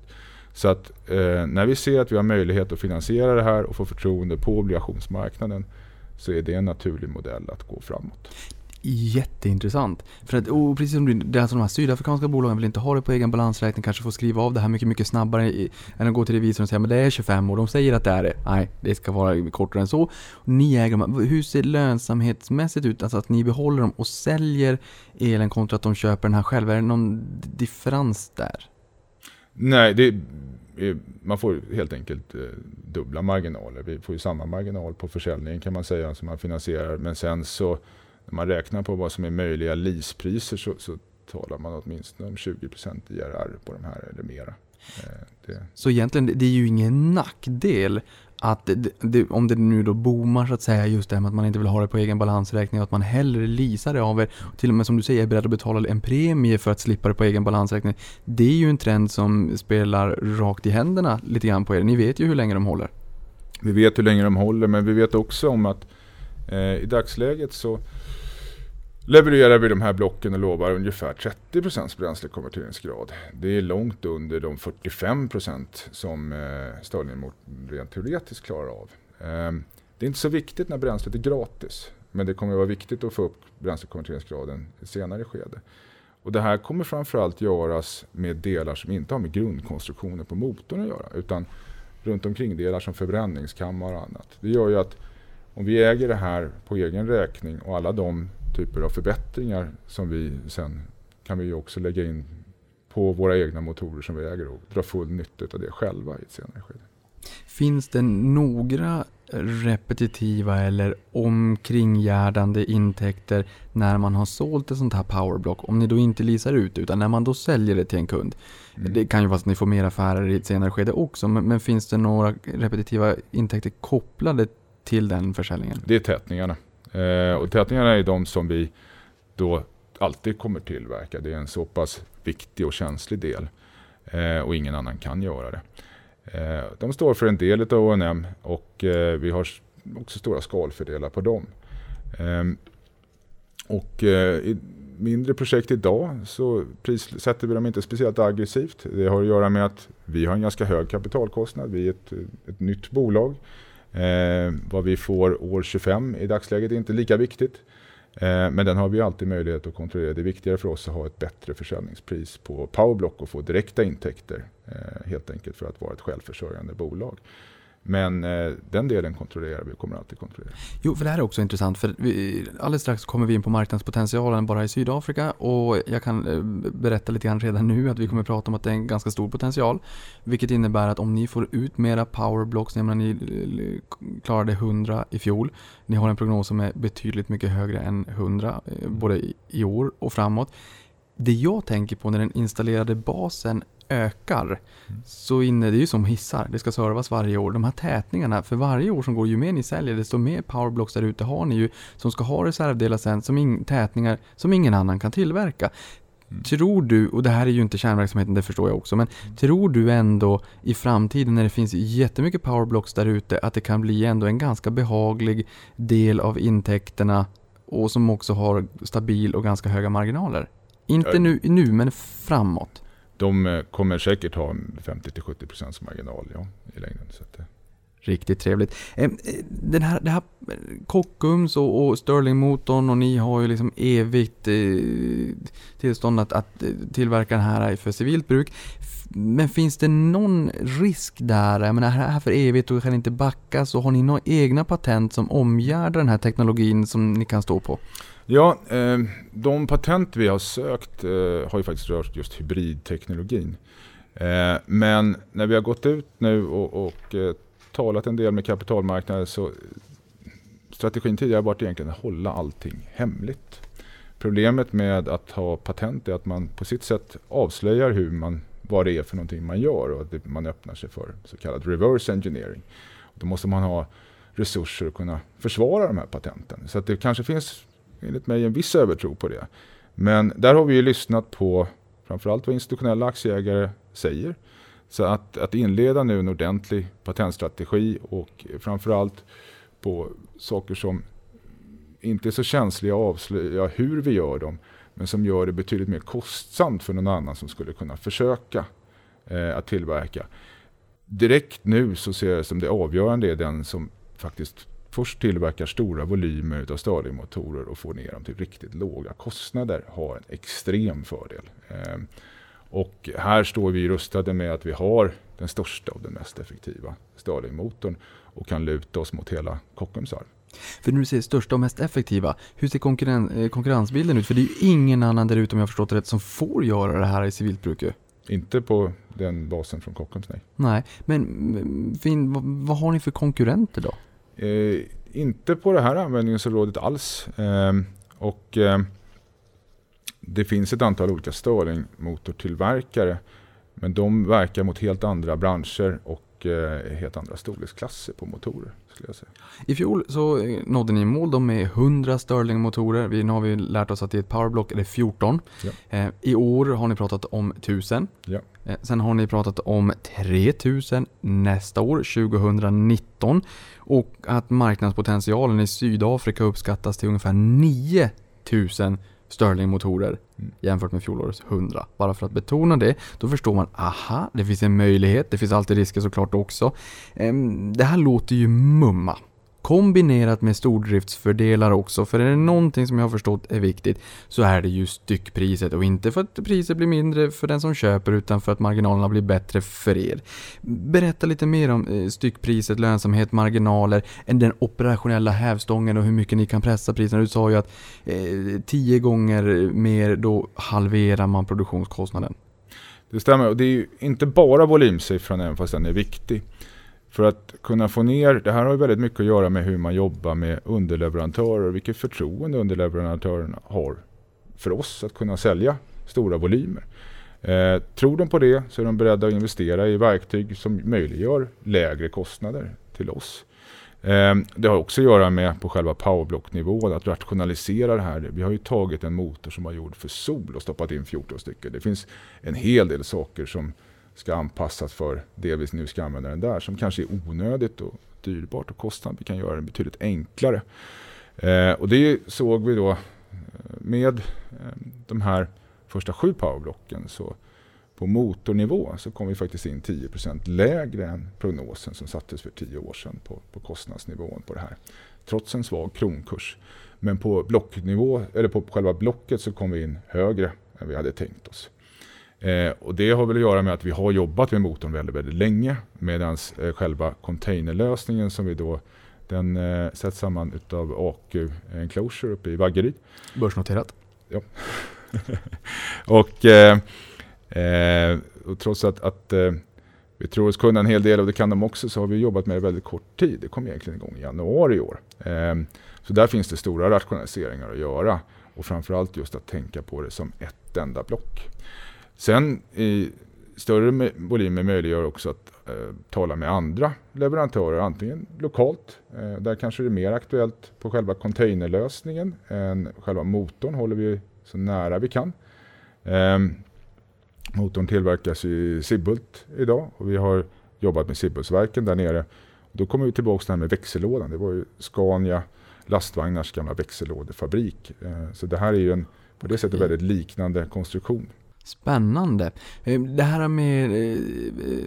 Så att eh, när vi ser att vi har möjlighet att finansiera det här och få förtroende på obligationsmarknaden så är det en naturlig modell att gå framåt. Jätteintressant. För att, och precis som du, det är alltså de här sydafrikanska bolagen vill inte ha det på egen balansräkning, kanske får skriva av det här mycket, mycket snabbare i, än att gå till revisorn och säga men det är 25 år, de säger att det är det. Nej, det ska vara kortare än så. Ni äger dem. Hur ser lönsamhetsmässigt ut? Alltså att ni behåller dem och säljer elen kontra att de köper den här själva. Är det någon differens där? Nej, det man får helt enkelt eh, dubbla marginaler. Vi får ju samma marginal på försäljningen kan man säga som man finansierar. Men sen så när man räknar på vad som är möjliga leasepriser så, så talar man åtminstone om 20% IRR på de här eller mera. Eh, det. Så egentligen, det är ju ingen nackdel att det, det, om det nu då boomar så att säga just det här med att man inte vill ha det på egen balansräkning och att man hellre leasar det av er. och Till och med som du säger är beredd att betala en premie för att slippa det på egen balansräkning. Det är ju en trend som spelar rakt i händerna lite grann på er. Ni vet ju hur länge de håller. Vi vet hur länge de håller men vi vet också om att eh, i dagsläget så levererar vi de här blocken och lovar ungefär 30% bränslekonverteringsgrad. Det är långt under de 45% som eh, Stirling rent teoretiskt klarar av. Eh, det är inte så viktigt när bränslet är gratis. Men det kommer att vara viktigt att få upp bränslekonverteringsgraden i senare skede. Och det här kommer framförallt göras med delar som inte har med grundkonstruktionen på motorn att göra. Utan runt omkring delar som förbränningskammare och annat. Det gör ju att om vi äger det här på egen räkning och alla de typer av förbättringar som vi sen kan vi också lägga in på våra egna motorer som vi äger och dra full nytta av det själva i ett senare skede. Finns det några repetitiva eller omkringgärdande intäkter när man har sålt ett sånt här powerblock? Om ni då inte leasar ut utan när man då säljer det till en kund. Mm. Det kan ju vara så att ni får mer affärer i ett senare skede också men, men finns det några repetitiva intäkter kopplade till den försäljningen? Det är tätningarna. Eh, och tätningarna är de som vi då alltid kommer tillverka. Det är en så pass viktig och känslig del. Eh, och ingen annan kan göra det. Eh, de står för en del av O&M och eh, vi har också stora skalfördelar på dem. Ehm, och eh, i mindre projekt idag så prissätter vi dem inte speciellt aggressivt. Det har att göra med att vi har en ganska hög kapitalkostnad. Vi är ett, ett nytt bolag. Eh, vad vi får år 25 i dagsläget är inte lika viktigt. Eh, men den har vi alltid möjlighet att kontrollera. Det är viktigare för oss att ha ett bättre försäljningspris på Powerblock och få direkta intäkter. Eh, helt enkelt för att vara ett självförsörjande bolag. Men eh, den delen kontrollerar vi och kommer alltid kontrollera. Jo, för det här är också intressant för vi, alldeles strax kommer vi in på marknadspotentialen bara i Sydafrika och jag kan eh, berätta lite grann redan nu att vi kommer prata om att det är en ganska stor potential. Vilket innebär att om ni får ut mera powerblocks, jag menar ni eh, klarade 100 i fjol. Ni har en prognos som är betydligt mycket högre än 100 eh, både i, i år och framåt. Det jag tänker på när den installerade basen ökar så inne, det är ju som hissar, det ska servas varje år. De här tätningarna, för varje år som går, ju mer ni säljer desto mer powerblocks där ute har ni ju som ska ha reservdelar sen, som in, tätningar som ingen annan kan tillverka. Tror du, och det här är ju inte kärnverksamheten, det förstår jag också, men tror du ändå i framtiden när det finns jättemycket powerblocks där ute att det kan bli ändå en ganska behaglig del av intäkterna och som också har stabil och ganska höga marginaler? Inte nu, nu men framåt. De eh, kommer säkert ha 50-70% marginal ja, i längden. Så att, Riktigt trevligt. Eh, den här, det här Kockums och, och Stirling-motorn och ni har ju liksom evigt eh, tillstånd att, att eh, tillverka den här för civilt bruk. Men finns det någon risk där? Jag menar, här här för evigt och kan inte backas och har ni några egna patent som omgärdar den här teknologin som ni kan stå på? Ja, eh, de patent vi har sökt eh, har ju faktiskt rört just hybridteknologin. Eh, men när vi har gått ut nu och, och talat en del med kapitalmarknaden så strategin tidigare har varit egentligen att hålla allting hemligt. Problemet med att ha patent är att man på sitt sätt avslöjar hur man, vad det är för någonting man gör och att man öppnar sig för så kallad reverse engineering. Då måste man ha resurser att kunna försvara de här patenten. Så att det kanske finns enligt mig en viss övertro på det. Men där har vi ju lyssnat på framförallt vad institutionella aktieägare säger. Så att, att inleda nu en ordentlig patentstrategi och framförallt på saker som inte är så känsliga att avslöja hur vi gör dem men som gör det betydligt mer kostsamt för någon annan som skulle kunna försöka eh, att tillverka. Direkt nu så ser jag det som det avgörande är den som faktiskt först tillverkar stora volymer utav Stirlingmotorer och får ner dem till riktigt låga kostnader har en extrem fördel. Eh, och här står vi rustade med att vi har den största och den mest effektiva Stirlingmotorn och kan luta oss mot hela Kockums arv. För när du säger största och mest effektiva, hur ser konkurren, eh, konkurrensbilden ut? För det är ju ingen annan där ute om jag förstått det rätt som får göra det här i civilt bruk. Inte på den basen från Kockums, nej. Nej, men fin, vad, vad har ni för konkurrenter då? Eh, inte på det här användningsområdet alls. Eh, och eh, det finns ett antal olika Stirling-motortillverkare. Men de verkar mot helt andra branscher och eh, helt andra storleksklasser på motorer. Skulle jag säga. I fjol så eh, nådde ni mål då med 100 Stirling-motorer. Vi, nu har vi lärt oss att i ett powerblock är det 14. Ja. Eh, I år har ni pratat om 1000. Ja. Eh, sen har ni pratat om 3000 nästa år, 2019. Och att marknadspotentialen i Sydafrika uppskattas till ungefär 9000 Stirling-motorer Mm. jämfört med fjolårets 100. Bara för att betona det, då förstår man, aha, det finns en möjlighet, det finns alltid risker såklart också. Ehm, Det här låter ju mumma. Kombinerat med stordriftsfördelar också, för är det någonting som jag har förstått är viktigt så är det ju styckpriset och inte för att priset blir mindre för den som köper utan för att marginalerna blir bättre för er. Berätta lite mer om eh, styckpriset, lönsamhet, marginaler, än den operationella hävstången och hur mycket ni kan pressa priserna. Du sa ju att eh, tio gånger mer då halverar man produktionskostnaden. Det stämmer och det är ju inte bara volymsiffran även fast den är viktig. För att kunna få ner, det här har ju väldigt mycket att göra med hur man jobbar med underleverantörer och vilket förtroende underleverantörerna har för oss att kunna sälja stora volymer. Eh, tror de på det så är de beredda att investera i verktyg som möjliggör lägre kostnader till oss. Eh, det har också att göra med på själva powerblock-nivån att rationalisera det här. Vi har ju tagit en motor som var gjord för sol och stoppat in 14 stycken. Det finns en hel del saker som ska anpassas för det vi nu ska använda den där som kanske är onödigt och dyrbart och kostsamt. Vi kan göra den betydligt enklare. Eh, och det såg vi då eh, med eh, de här första sju powerblocken så på motornivå så kom vi faktiskt in 10% lägre än prognosen som sattes för tio år sedan på, på kostnadsnivån på det här. Trots en svag kronkurs. Men på blocknivå, eller på själva blocket så kom vi in högre än vi hade tänkt oss. Eh, och det har väl att göra med att vi har jobbat med motorn väldigt, väldigt länge medan eh, själva containerlösningen som vi då den eh, sätts samman utav AQ Enclosure uppe i Vaggeryd. Börsnoterat. Och, eh, eh, och trots att, att eh, vi tror oss kunna en hel del och det kan de också så har vi jobbat med det väldigt kort tid. Det kom egentligen igång i januari i år. Eh, så där finns det stora rationaliseringar att göra och framförallt just att tänka på det som ett enda block. Sen i större me- volymer möjliggör också att eh, tala med andra leverantörer, antingen lokalt, eh, där kanske det är mer aktuellt på själva containerlösningen än själva motorn håller vi så nära vi kan. Eh, motorn tillverkas i Sibbhult idag och vi har jobbat med Sibbhultsverken där nere. Då kommer vi tillbaka till det här med växellådan. Det var ju Scania lastvagnars gamla växellådefabrik. Eh, så det här är ju en på det sättet väldigt liknande konstruktion. Spännande. Eh, Det här med eh,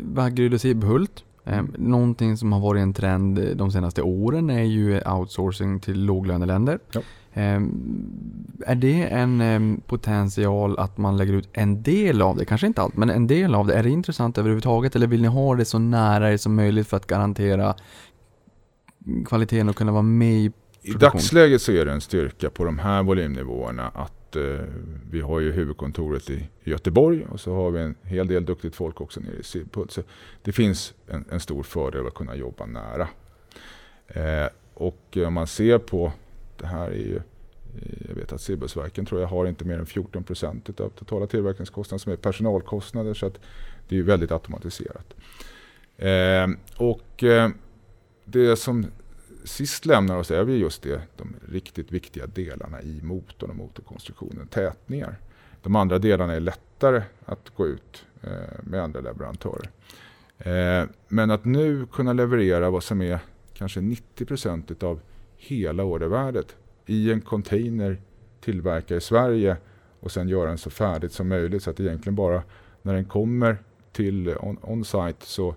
Vaggeryd och Sibbhult. eh, Någonting som har varit en trend eh, de senaste åren är ju outsourcing till låglöneländer. Ja. Eh, Är det en eh, potential att man lägger ut en del av det, kanske inte allt, men en del av det. Är det intressant överhuvudtaget eller vill ni ha det så nära er som möjligt för att garantera kvaliteten och kunna vara med i dagsläget så är det en styrka på de här volymnivåerna att eh, vi har ju huvudkontoret i Göteborg och så har vi en hel del duktigt folk också nere i Sibbhult. Så det finns en, en stor fördel att kunna jobba nära. Eh, och om man ser på, det här är ju, eh, jag vet att Sibbhultsverken tror jag har inte mer än 14 procent av totala tillverkningskostnaden som är personalkostnader så att det är väldigt automatiserat. Eh, och eh, det som sist lämnar oss är vi just det, de riktigt viktiga delarna i motorn och motorkonstruktionen, tätningar. De andra delarna är lättare att gå ut eh, med andra leverantörer. Eh, men att nu kunna leverera vad som är kanske 90 procent av hela ordervärdet i en container tillverkad i Sverige och sen göra den så färdigt som möjligt så att egentligen bara när den kommer till on- on så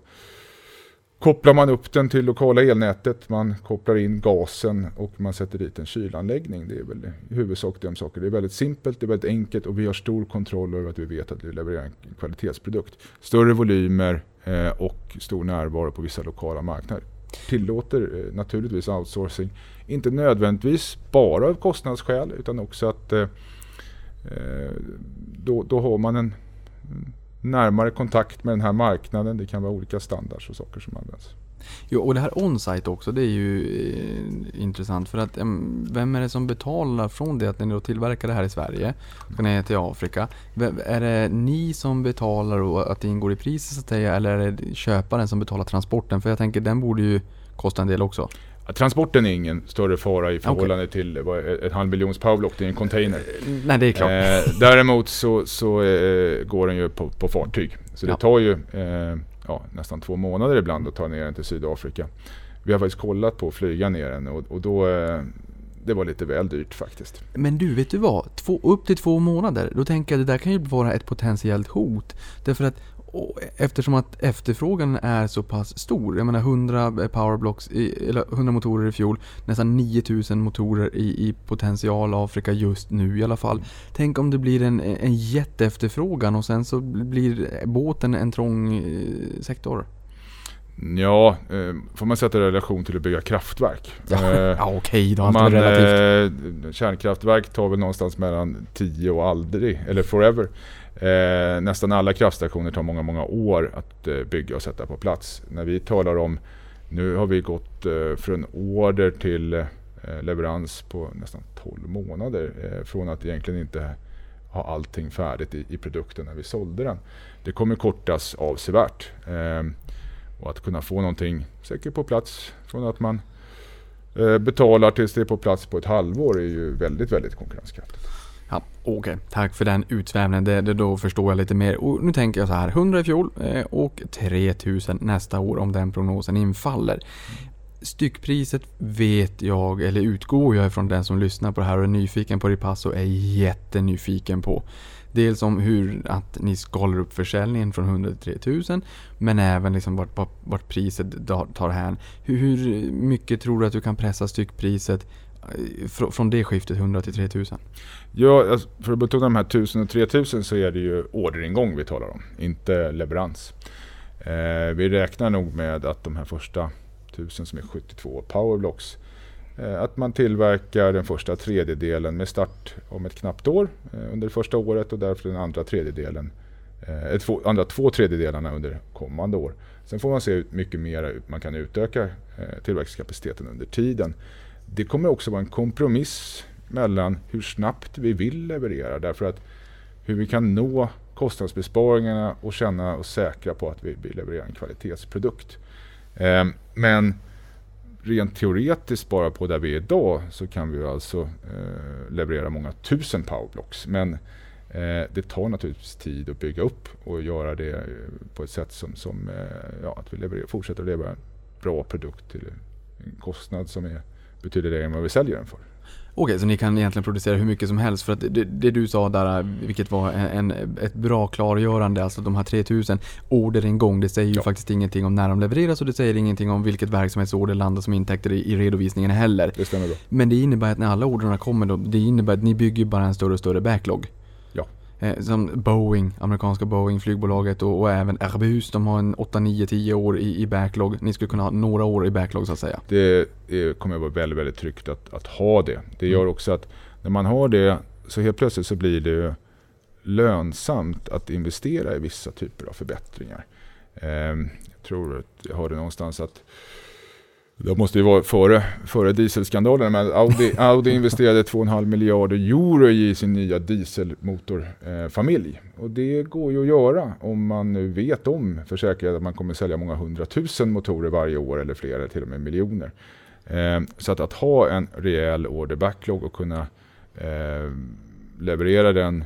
kopplar man upp den till lokala elnätet, man kopplar in gasen och man sätter dit en kylanläggning. Det är väl i huvudsak de saker. Det är väldigt simpelt, det är väldigt enkelt och vi har stor kontroll över att vi vet att vi levererar en kvalitetsprodukt. Större volymer eh, och stor närvaro på vissa lokala marknader tillåter eh, naturligtvis outsourcing. Inte nödvändigtvis bara av kostnadsskäl utan också att eh, då, då har man en närmare kontakt med den här marknaden. Det kan vara olika standards och saker som används. Jo, och det här on-site också, det är ju eh, intressant för att eh, vem är det som betalar från det att ni då tillverkar det här i Sverige, ska ner till Afrika? Vem- Är det ni som betalar och att det ingår i priset så att säga, eller är det köparen som betalar transporten? För jag tänker den borde ju kosta en del också. Transporten är ingen större fara i förhållande till vad, ett halv miljons powerblock i en container. Nej, det är klart. Eh, däremot så, så eh, går den ju på, på fartyg. Så det Ja. tar ju eh, ja, nästan två månader ibland att ta ner den till Sydafrika. Vi har faktiskt kollat på att flyga ner den och, och då eh, det var lite väl dyrt faktiskt. Men du, vet du vad? Två, upp till två månader, då tänker jag att det där kan ju vara ett potentiellt hot. Därför att och eftersom att efterfrågan är så pass stor, jag menar 100 powerblocks, i, eller 100 motorer i fjol, nästan 9000 motorer i, i potential Afrika just nu i alla fall. Tänk om det blir en, en jätteefterfrågan och sen så blir båten en trång eh, sektor. Ja, eh, får man sätta det i relation till att bygga kraftverk. Eh, Ja okej då, man, relativt. kärnkraftverk tar väl någonstans mellan 10 och aldrig, eller forever. Eh, nästan alla kraftstationer tar många, många år att eh, bygga och sätta på plats. När vi talar om, nu har vi gått eh, från order till eh, leverans på nästan 12 månader. Eh, från att egentligen inte ha allting färdigt i, i produkten när vi sålde den. Det kommer kortas avsevärt. Eh, och att kunna få någonting säkert på plats från att man eh, betalar tills det är på plats på ett halvår är ju väldigt, väldigt konkurrenskraftigt. Ja, Okej, tack för den utsvävningen. Det, det, då förstår jag lite mer. Och nu tänker jag så här, 100 i fjol eh, och 3000 nästa år om den prognosen infaller. Styckpriset vet jag, eller utgår jag ifrån den som lyssnar på det här och är nyfiken på Ripasso är jättenyfiken på. Dels om hur att ni skalar upp försäljningen från 100 till 3000 men även liksom vart, vart, vart priset tar hän. Hur, hur mycket tror du att du kan pressa styckpriset fr från det skiftet 100 till 3000? Ja, alltså, för att betona de här 1000 och 3000 så är det ju orderingång vi talar om, inte leverans. Eh, vi räknar nog med att de här första 1000 som är 72 powerblocks eh, att man tillverkar den första tredjedelen med start om ett knappt år eh, under det första året och därför den andra tredjedelen eh, två, andra två tredjedelarna under kommande år. Sen får man se hur mycket mer man kan utöka eh, tillverkningskapaciteten under tiden. Det kommer också vara en kompromiss mellan hur snabbt vi vill leverera därför att hur vi kan nå kostnadsbesparingarna och känna oss säkra på att vi, vi levererar en kvalitetsprodukt. Eh, men rent teoretiskt bara på där vi är idag så kan vi alltså eh, leverera många tusen powerblocks. Men eh, det tar naturligtvis tid att bygga upp och göra det eh, på ett sätt som, som eh, ja, att vi levererar, fortsätter att leverera en bra produkt till en kostnad som är betydligt lägre än vad vi säljer den för. Okej, så ni kan egentligen producera hur mycket som helst för att det, det du sa där, vilket var en, en, ett bra klargörande, alltså de här 3000 orderingång, det säger ju Ja. faktiskt ingenting om när de levereras och det säger ingenting om vilket verksamhetsorder landar som intäkter i, i redovisningen heller. Det stämmer bra. Men det innebär att när alla orderna kommer då, det innebär att ni bygger bara en större och större backlog. Eh, som Boeing, amerikanska Boeing, flygbolaget och, och även Airbus, de har en 8, 9, 10 år i, i backlog. Ni skulle kunna ha några år i backlog så att säga. Det är, kommer att vara väldigt, väldigt tryggt att, att ha det. Det gör Mm. också att när man har det så helt plötsligt så blir det lönsamt att investera i vissa typer av förbättringar. Ehm, jag tror att jag hörde någonstans att det måste ju vara före, före dieselskandalen, men Audi, Audi investerade 2,5 miljarder euro i sin nya dieselmotorfamilj. och det går ju att göra om man nu vet om för säkerhet att man kommer sälja många hundratusen motorer varje år eller flera, till och med miljoner. Eh, så att, att ha en rejäl order backlog och kunna eh, leverera den,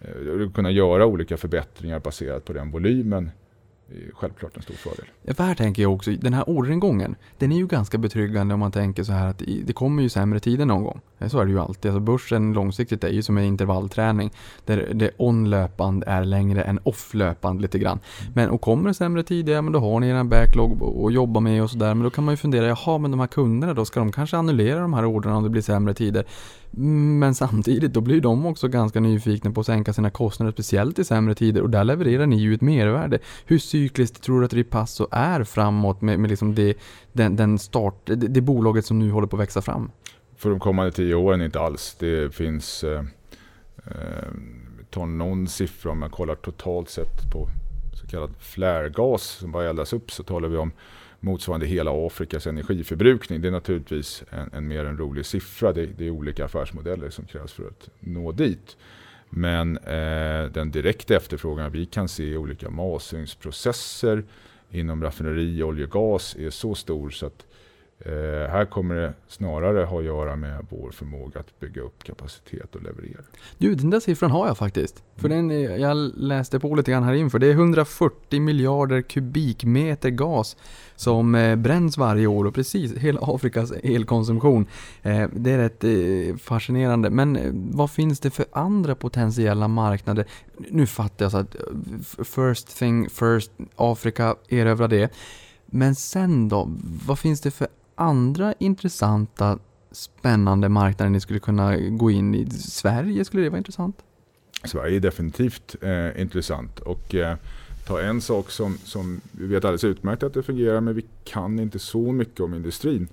eh, kunna göra olika förbättringar baserat på den volymen självklart en stor fördel. Här tänker jag också, den här orderingången, den är ju ganska betryggande om man tänker så här att det kommer ju sämre tider någon gång. Så är det ju alltid. Alltså börsen långsiktigt är ju som en intervallträning där det on-löpande är längre än off-löpande lite grann. Men och kommer det sämre tider, ja men då har ni er backlog att jobba med och sådär. Men då kan man ju fundera, jaha men de här kunderna då, ska de kanske annullera de här orderna om det blir sämre tider? Men samtidigt, då blir de också ganska nyfikna på att sänka sina kostnader, speciellt i sämre tider. Och där levererar ni ju ett mervärde. Hur cykliskt tror du att Ripasso är framåt med, med liksom det, den, den start, det, det bolaget som nu håller på att växa fram? För de kommande tio åren inte alls. Det finns, eh, eh, ta någon siffra om man kollar totalt sett på så kallad flärgas som bara eldas upp så talar vi om motsvarande hela Afrikas energiförbrukning. Det är naturligtvis en, en mer en rolig siffra. Det, det är olika affärsmodeller som krävs för att nå dit. Men eh, den direkta efterfrågan vi kan se i olika masugnsprocesser inom raffineri, olja och gas är så stor så att Eh, här kommer det snarare ha att göra med vår förmåga att bygga upp kapacitet och leverera. Du, den där siffran har jag faktiskt. För den, är- jag läste på lite grann här inför. Det är 140 miljarder kubikmeter gas som eh, bränns varje år och precis hela Afrikas elkonsumtion. Eh, det är rätt eh, fascinerande. Men vad finns det för andra potentiella marknader? Nu fattar jag så att first thing first, Afrika, erövra det. Men sen då? Vad finns det för andra intressanta spännande marknader ni skulle kunna gå in i? Sverige, skulle det vara intressant? Sverige är definitivt eh, intressant. Och eh, ta en sak som, som vi vet alldeles utmärkt att det fungerar men vi kan inte så mycket om industrin.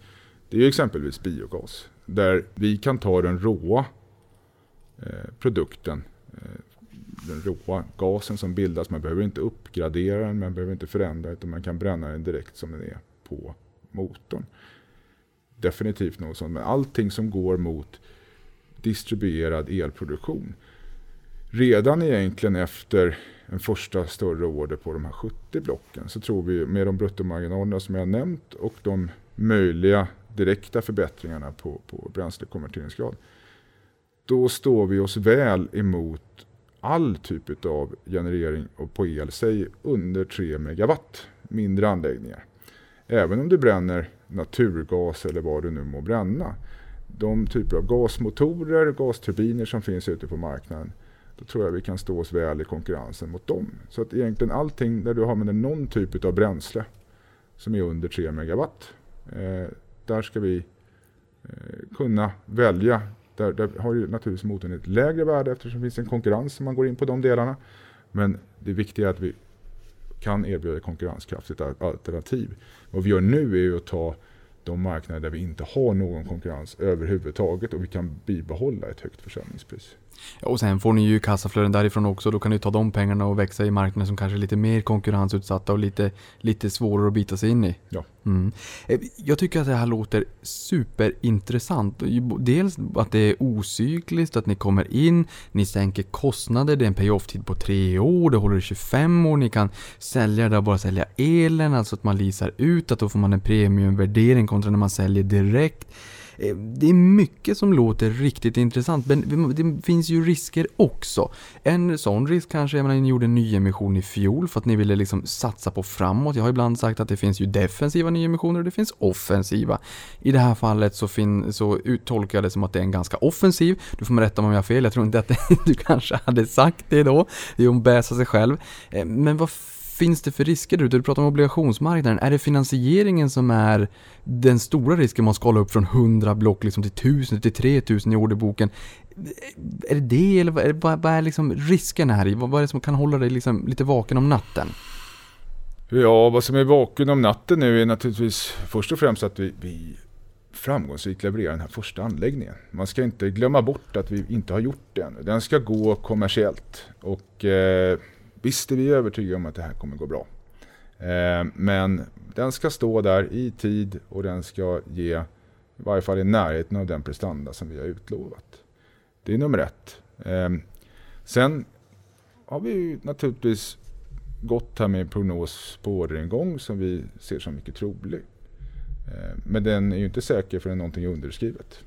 Det är ju exempelvis biogas. Där vi kan ta den råa eh, produkten, eh, den råa gasen som bildas. Man behöver inte uppgradera den, man behöver inte förändra utan man kan bränna den direkt som den är på motorn. Definitivt något sånt. Men allting som går mot distribuerad elproduktion. Redan egentligen efter en första större order på de här 70 blocken så tror vi med de bruttomarginalerna som jag nämnt och de möjliga direkta förbättringarna på, på bränslekonverteringsgrad. Då står vi oss väl emot all typ av generering på el, säg under 3 megawatt, mindre anläggningar. Även om du bränner naturgas eller vad du nu må bränna. De typer av gasmotorer, gasturbiner som finns ute på marknaden då tror jag vi kan stå oss väl i konkurrensen mot dem. Så att egentligen allting där du använder någon typ av bränsle som är under 3 megawatt. Eh, där ska vi eh, kunna välja. Där, där har ju naturligtvis motorn ett lägre värde eftersom det finns en konkurrens om man går in på de delarna. Men det viktiga är att vi kan erbjuda ett konkurrenskraftigt alternativ. Vad vi gör nu är ju att ta de marknader där vi inte har någon konkurrens överhuvudtaget och vi kan bibehålla ett högt försäljningspris. Och sen får ni ju kassaflöden därifrån också. Då kan ni ta de pengarna och växa i marknader som kanske är lite mer konkurrensutsatta och lite, lite svårare att bita sig in i. Ja. Mm. Eh, Jag tycker att det här låter superintressant. Dels att det är ocykliskt, att ni kommer in, ni sänker kostnader, det är en pay-off-tid på tre år, det håller i 25 år, ni kan sälja där och bara sälja elen, alltså att man leasar ut, att då får man en premiumvärdering kontra när man säljer direkt. Eh, det är mycket som låter riktigt intressant, men det finns ju risker också. En sån risk kanske är att ni gjorde en nyemission i fjol för att ni ville liksom satsa på framåt. Jag har ibland sagt att det finns ju defensiva nyemissioner och det finns offensiva. I det här fallet så, fin- så uttolkar jag det som att det är en ganska offensiv. Du får rätta mig om jag har fel, jag tror inte att du kanske hade sagt det då. Det är ju att sig själv. Eh, men vad finns det för risker där ute? Du pratar om obligationsmarknaden. Är det finansieringen som är den stora risken man skalar upp från 100 block liksom till 1000 till 3000 i orderboken? Är det det eller vad är, vad vad är liksom risken här i? Vad vad är det som kan hålla dig liksom lite vaken om natten? Ja, vad som är vaken om natten nu är naturligtvis först och främst att vi, vi framgångsrikt levererar den här första anläggningen. Man ska inte glömma bort att vi inte har gjort det ännu. Den ska gå kommersiellt och eh, visst är vi övertygade om att det här kommer gå bra. Eh, men den ska stå där i tid och den ska ge i varje fall i närheten av den prestanda som vi har utlovat. Det är nummer ett. Eh, sen har vi naturligtvis gått här med en prognos på orderingång som vi ser som mycket trolig. Eh, men den är ju inte säker förrän någonting är underskrivet.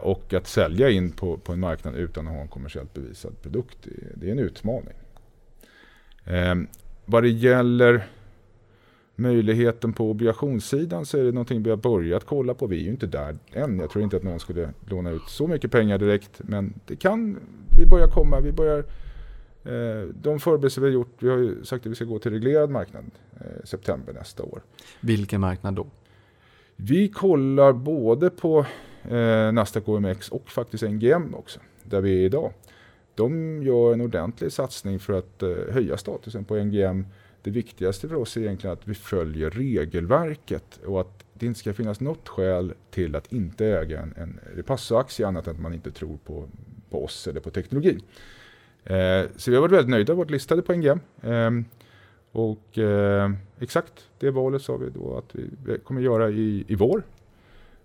Och att sälja in på, på en marknad utan att ha en kommersiellt bevisad produkt, det är en utmaning. Eh, Vad det gäller möjligheten på obligationssidan så är det någonting vi har börjat kolla på. Vi är ju inte där än. Jag tror inte att någon skulle låna ut så mycket pengar direkt. Men det kan, vi börjar komma, vi börjar Eh, de förberedelser vi har gjort, vi har ju sagt att vi ska gå till reglerad marknad eh, september nästa år. Vilken marknad då? Vi kollar både på eh, Nasdaq OMX och faktiskt NGM också, där vi är idag. De gör en ordentlig satsning för att eh, höja statusen på NGM. Det viktigaste för oss är egentligen att vi följer regelverket och att det inte ska finnas något skäl till att inte äga en, en Repasso-aktie annat än att man inte tror på, på oss eller på teknologin. Eh, så vi har varit väldigt nöjda, varit listade på NGM. Eh, och eh, exakt det valet sa vi då att vi kommer göra i, i vår.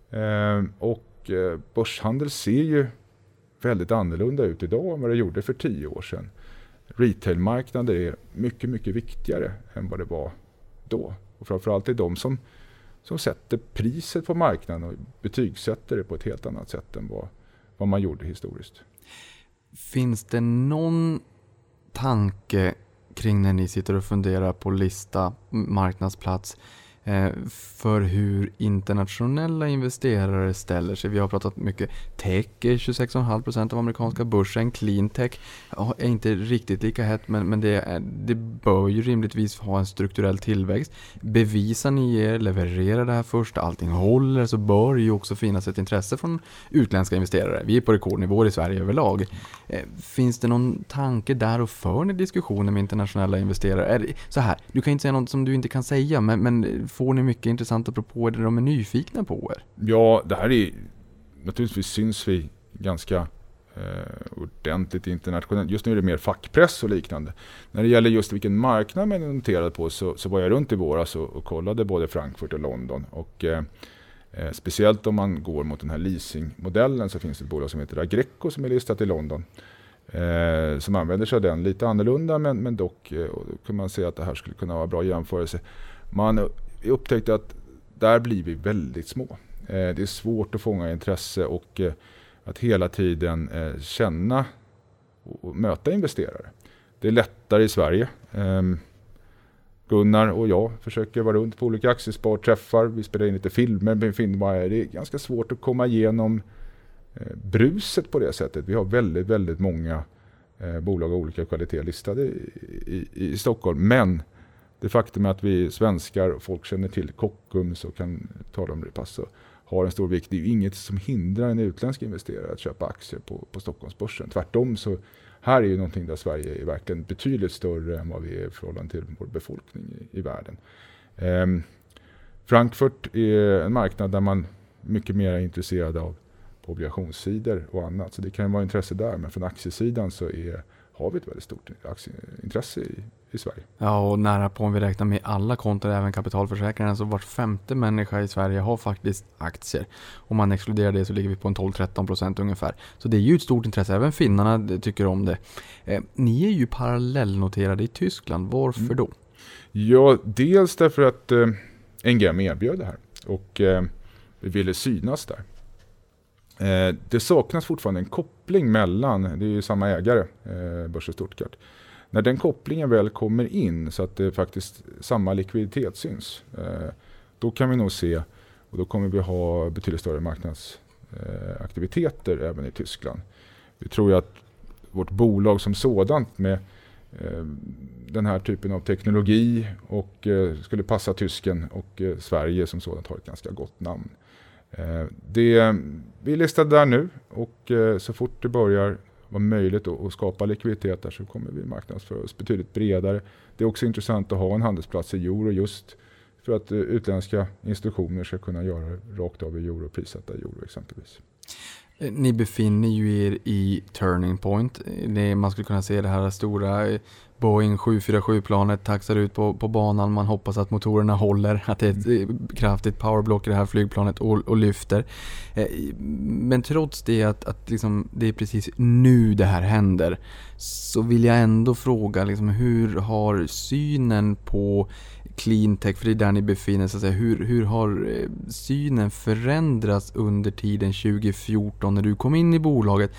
Eh, och eh, börshandel ser ju väldigt annorlunda ut idag än vad det gjorde för tio år sedan. Retailmarknader är mycket, mycket viktigare än vad det var då. Och framförallt är de som, som sätter priset på marknaden och betygsätter det på ett helt annat sätt än vad, vad man gjorde historiskt. Finns det någon tanke kring när ni sitter och funderar på lista, marknadsplats, eh, Eh, för hur internationella investerare ställer sig? Vi har pratat mycket tech, 26,5% av amerikanska börsen, Cleantech är inte riktigt lika hett men, men det, är, det bör ju rimligtvis ha en strukturell tillväxt. Bevisar ni er, levererar det här först, allting håller så bör det ju också finnas ett intresse från utländska investerare. Vi är på rekordnivåer i Sverige överlag. Eh, finns det någon tanke där och för ni diskussioner med internationella investerare? Är det, så här, du kan inte säga något som du inte kan säga, men, men får ni mycket intressanta propåer där de är nyfikna på er? Ja, det här är naturligtvis syns vi ganska eh, ordentligt internationellt. Just nu är det mer fackpress och liknande. När det gäller just vilken marknad man är noterad på så, så var jag runt i våras och, och kollade både Frankfurt och London. Och, eh, eh, speciellt om man går mot den här leasingmodellen så finns det ett bolag som heter Agreco som är listat i London. Eh, som använder sig av den lite annorlunda men, men dock eh, kan man se att det här skulle kunna vara bra jämförelse. Man upptäckte att där blir vi väldigt små. Eh, det är svårt att fånga intresse och eh, att hela tiden eh, känna och möta investerare. Det är lättare i Sverige. Ehm, Gunnar och jag försöker vara runt på olika aktiesparträffar. Vi spelar in lite filmer med Finwire. Det är ganska svårt att komma igenom bruset på det sättet. Vi har väldigt, väldigt många bolag av olika kvalitet listade i, i, i Stockholm. Men det faktum att vi svenskar och folk känner till Kockums och kan tala om och har en stor vikt. Det är ju inget som hindrar en utländsk investerare att köpa aktier på, på Stockholmsbörsen. Tvärtom så här är ju någonting där Sverige är verkligen betydligt större än vad vi är i förhållande till vår befolkning i, i världen. Ehm, Frankfurt är en marknad där man mycket mer är intresserad av på obligationssidor och annat. Så det kan vara intresse där. Men från aktiesidan så är, har vi ett väldigt stort aktieintresse. i, i Sverige. Ja, och nära på om vi räknar med alla konton, även kapitalförsäkringarna, så vart femte människa i Sverige har faktiskt aktier. Om man exkluderar det så ligger vi på en 12-13 procent ungefär. Så det är ju ett stort intresse, även finnarna tycker om det. Eh, ni är ju parallellnoterade i Tyskland, varför mm. då? Ja, dels därför att eh, NGM erbjöd det här och eh, vi ville synas där. Eh, det saknas fortfarande en koppling mellan, det är ju samma ägare, eh, Börsen Stuttgart. När den kopplingen väl kommer in så att det faktiskt samma likviditet syns. Eh, då kan vi nog se, och då kommer vi ha betydligt större marknadsaktiviteter eh, även i Tyskland. Vi tror ju att vårt bolag som sådant med eh, den här typen av teknologi och skulle passa tysken och Sverige som sådant har ett ganska gott namn. Det, vi är listade där nu och så fort det börjar vara möjligt att skapa likviditet där så kommer vi marknadsföra oss betydligt bredare. Det är också intressant att ha en handelsplats i euro just för att eh, utländska institutioner ska kunna göra det rakt av i euro och prissätta i euro exempelvis. Ni befinner ju er i Turning Point. Man skulle kunna se det här stora Boeing 747-planet taxar ut på, på banan. Man hoppas att motorerna håller, att det är ett mm. eh, kraftigt powerblock i det här flygplanet och, och lyfter. Eh, men trots det att, att liksom, det är precis nu det här händer så vill jag ändå fråga liksom, hur har synen på cleantech, för det är där ni befinner er, hur, hur har eh, synen förändrats under tiden 2014 när du kom in i bolaget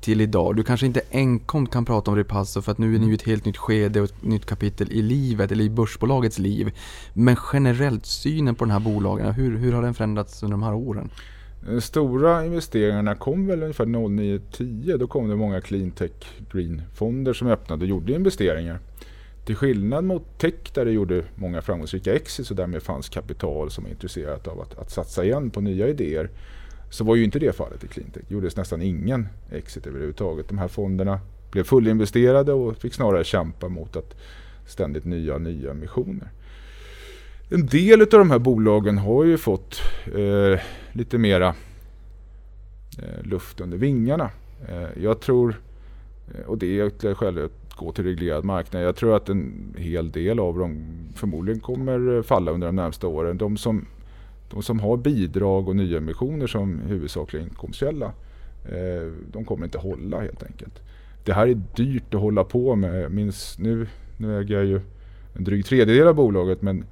till idag. Du kanske inte enkom kan prata om Repasso för att nu är ni i ett helt nytt skede och ett nytt kapitel i livet eller i börsbolagets liv. Men generellt synen på de här bolagen, hur, hur har den förändrats under de här åren? De stora investeringarna kom väl ungefär 09-10. Då kom det många cleantech green-fonder som öppnade och gjorde investeringar. Till skillnad mot tech där det gjorde många framgångsrika exits och därmed fanns kapital som är intresserat av att, att satsa igen på nya idéer så var ju inte det fallet i cleantech. Det gjordes nästan ingen exit överhuvudtaget. De här fonderna blev fullinvesterade och fick snarare kämpa mot att ständigt nya nya missioner. En del av de här bolagen har ju fått eh, lite mera eh, luft under vingarna. Eh, jag tror, eh, och det är själv att gå till reglerad marknad. Jag tror att en hel del av dem förmodligen kommer falla under de närmsta åren. De som de som har bidrag och nyemissioner som huvudsakliga inkomstkälla, eh, de kommer inte hålla helt enkelt. Det här är dyrt att hålla på med. Minns nu, nu äger jag ju en dryg tredjedel av bolaget men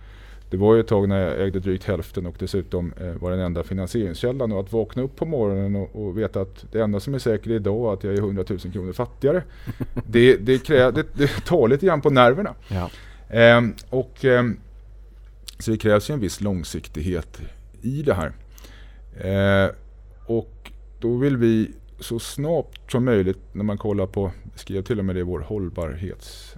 det var ju ett tag när jag ägde drygt hälften och dessutom eh, var den enda finansieringskällan. Och att vakna upp på morgonen och, och, veta att det enda som är säkert idag är att jag är 100 000 kronor fattigare. det, det, krä, det, det tar lite grann på nerverna. Ja. Eh, och eh, så det krävs ju en viss långsiktighet i det här. Eh, och då vill vi så snabbt som möjligt när man kollar på, skrev till och med det i vår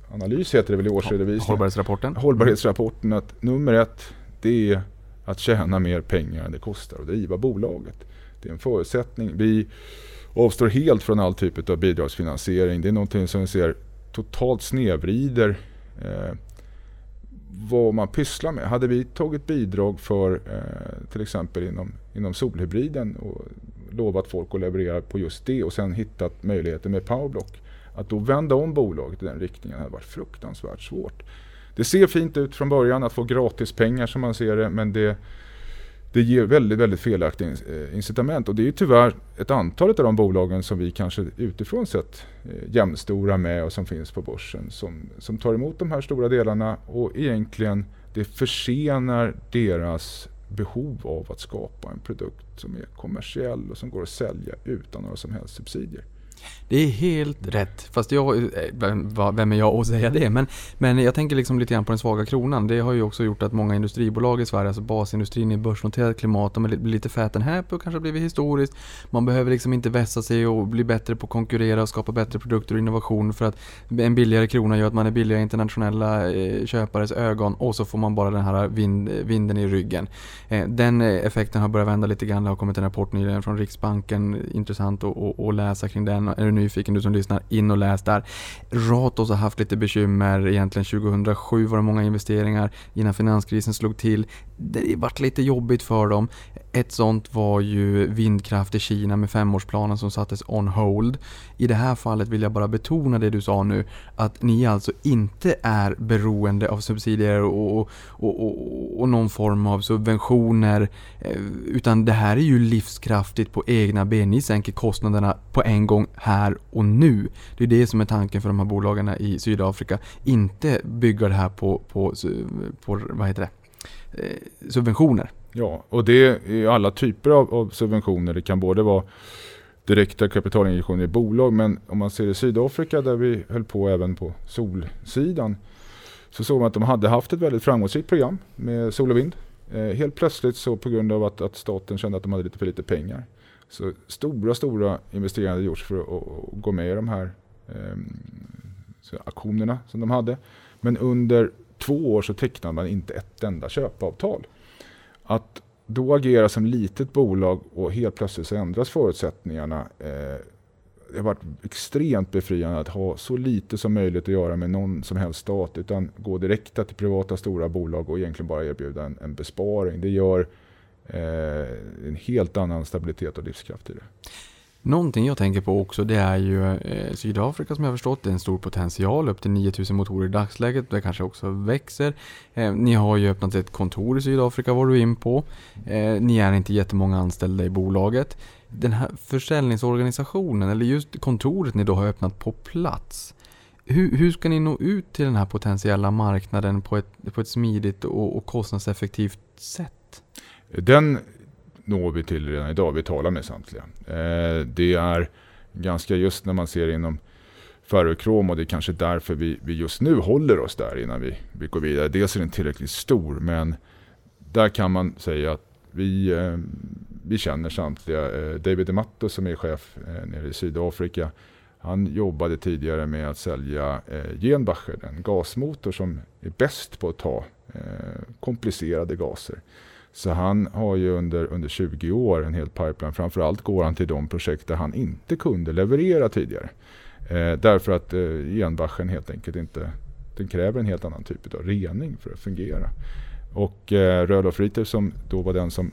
hållbarhetsanalys heter det väl i årsredovisningen. Hållbarhetsrapporten. Hållbarhetsrapporten att nummer ett det är att tjäna mer pengar än det kostar att driva bolaget. Det är en förutsättning. Vi avstår helt från all typ av bidragsfinansiering. Det är någonting som vi ser totalt snedvrider eh, vad man pysslar med. Hade vi tagit bidrag för eh, till exempel inom, inom solhybriden och lovat folk att leverera på just det och sen hittat möjligheter med powerblock. Att då vända om bolaget i den riktningen hade varit fruktansvärt svårt. Det ser fint ut från början att få gratis pengar som man ser det men det, det ger väldigt, väldigt felaktiga eh, incitament. Och det är tyvärr ett antal av de bolagen som vi kanske utifrån sett eh, jämnstora med och som finns på börsen som, som tar emot de här stora delarna och egentligen det försenar deras behov av att skapa en produkt som är kommersiell och som går att sälja utan några som helst subsidier. Det är helt rätt. Fast jag, eh, vem- är jag att säga det? Men, men jag tänker liksom lite grann på den svaga kronan. Det har ju också gjort att många industribolag i Sverige, alltså basindustrin i börsnoterat klimat, de blir lite fat and happy och kanske blivit historiskt. Man behöver liksom inte vässa sig och bli bättre på att konkurrera och skapa bättre produkter och innovation för att en billigare krona gör att man är billigare i internationella eh, köpares ögon och så får man bara den här vind, vinden i ryggen. Eh, den effekten har börjat vända lite grann. Det har kommit en rapport nyligen från Riksbanken. Intressant att, att läsa kring den. Är du nyfiken du som lyssnar, in och läs där. Ratos har haft lite bekymmer. Egentligen 2007 var det många investeringar innan finanskrisen slog till. Det vart lite jobbigt för dem. Ett sånt var ju vindkraft i Kina med femårsplanen som sattes on hold. I det här fallet vill jag bara betona det du sa nu, att ni alltså inte är beroende av subsidier och, och, och, och, någon form av subventioner, eh, utan det här är ju livskraftigt på egna ben. Ni sänker kostnaderna på en gång här och nu. Det är det som är tanken för de här bolagen i Sydafrika. Inte bygga det här på, på, på vad heter det? Eh, subventioner. Ja, och det är alla typer av, av subventioner. Det kan både vara direkta kapitalinjektioner i bolag men om man ser i Sydafrika där vi höll på även på solsidan så såg man att de hade haft ett väldigt framgångsrikt program med sol och vind. Eh, helt plötsligt så på grund av att, att staten kände att de hade lite för lite pengar så stora, stora investeringar hade gjorts för att, att, att gå med i de här eh, så aktionerna som de hade. Men under två år så tecknade man inte ett enda köpavtal. Att då agera som litet bolag och helt plötsligt så ändras förutsättningarna. Eh, det har varit extremt befriande att ha så lite som möjligt att göra med någon som helst stat utan gå direkt till privata stora bolag och egentligen bara erbjuda en, en besparing. Det gör eh, en helt annan stabilitet och livskraft i det. Någonting jag tänker på också det är ju eh, Sydafrika som jag förstått det är en stor potential upp till 9000 motorer i dagsläget. Det kanske också växer. Eh, ni har ju öppnat ett kontor i Sydafrika var du in på. Eh, ni är inte jättemånga anställda i bolaget. Den här försäljningsorganisationen eller just kontoret ni då har öppnat på plats. Hur, hur ska ni nå ut till den här potentiella marknaden på ett, på ett smidigt och, och kostnadseffektivt sätt? Den når vi till redan idag. Vi talar med samtliga. Eh, det är ganska just när man ser inom ferrokrom och det är kanske därför vi, vi just nu håller oss där innan vi, vi går vidare. Dels är den tillräckligt stor men där kan man säga att vi, eh, vi känner samtliga. Eh, David DeMatto som är chef eh, nere i Sydafrika han jobbade tidigare med att sälja eh, Genbacher, en gasmotor som är bäst på att ta eh, komplicerade gaser. Så han har ju under, under 20 år en hel pipeline. Framförallt går han till de projekt där han inte kunde leverera tidigare. Eh, därför att eh, genbachen helt enkelt inte den kräver en helt annan typ av rening för att fungera. Och eh, Rödolf Ritter som då var den som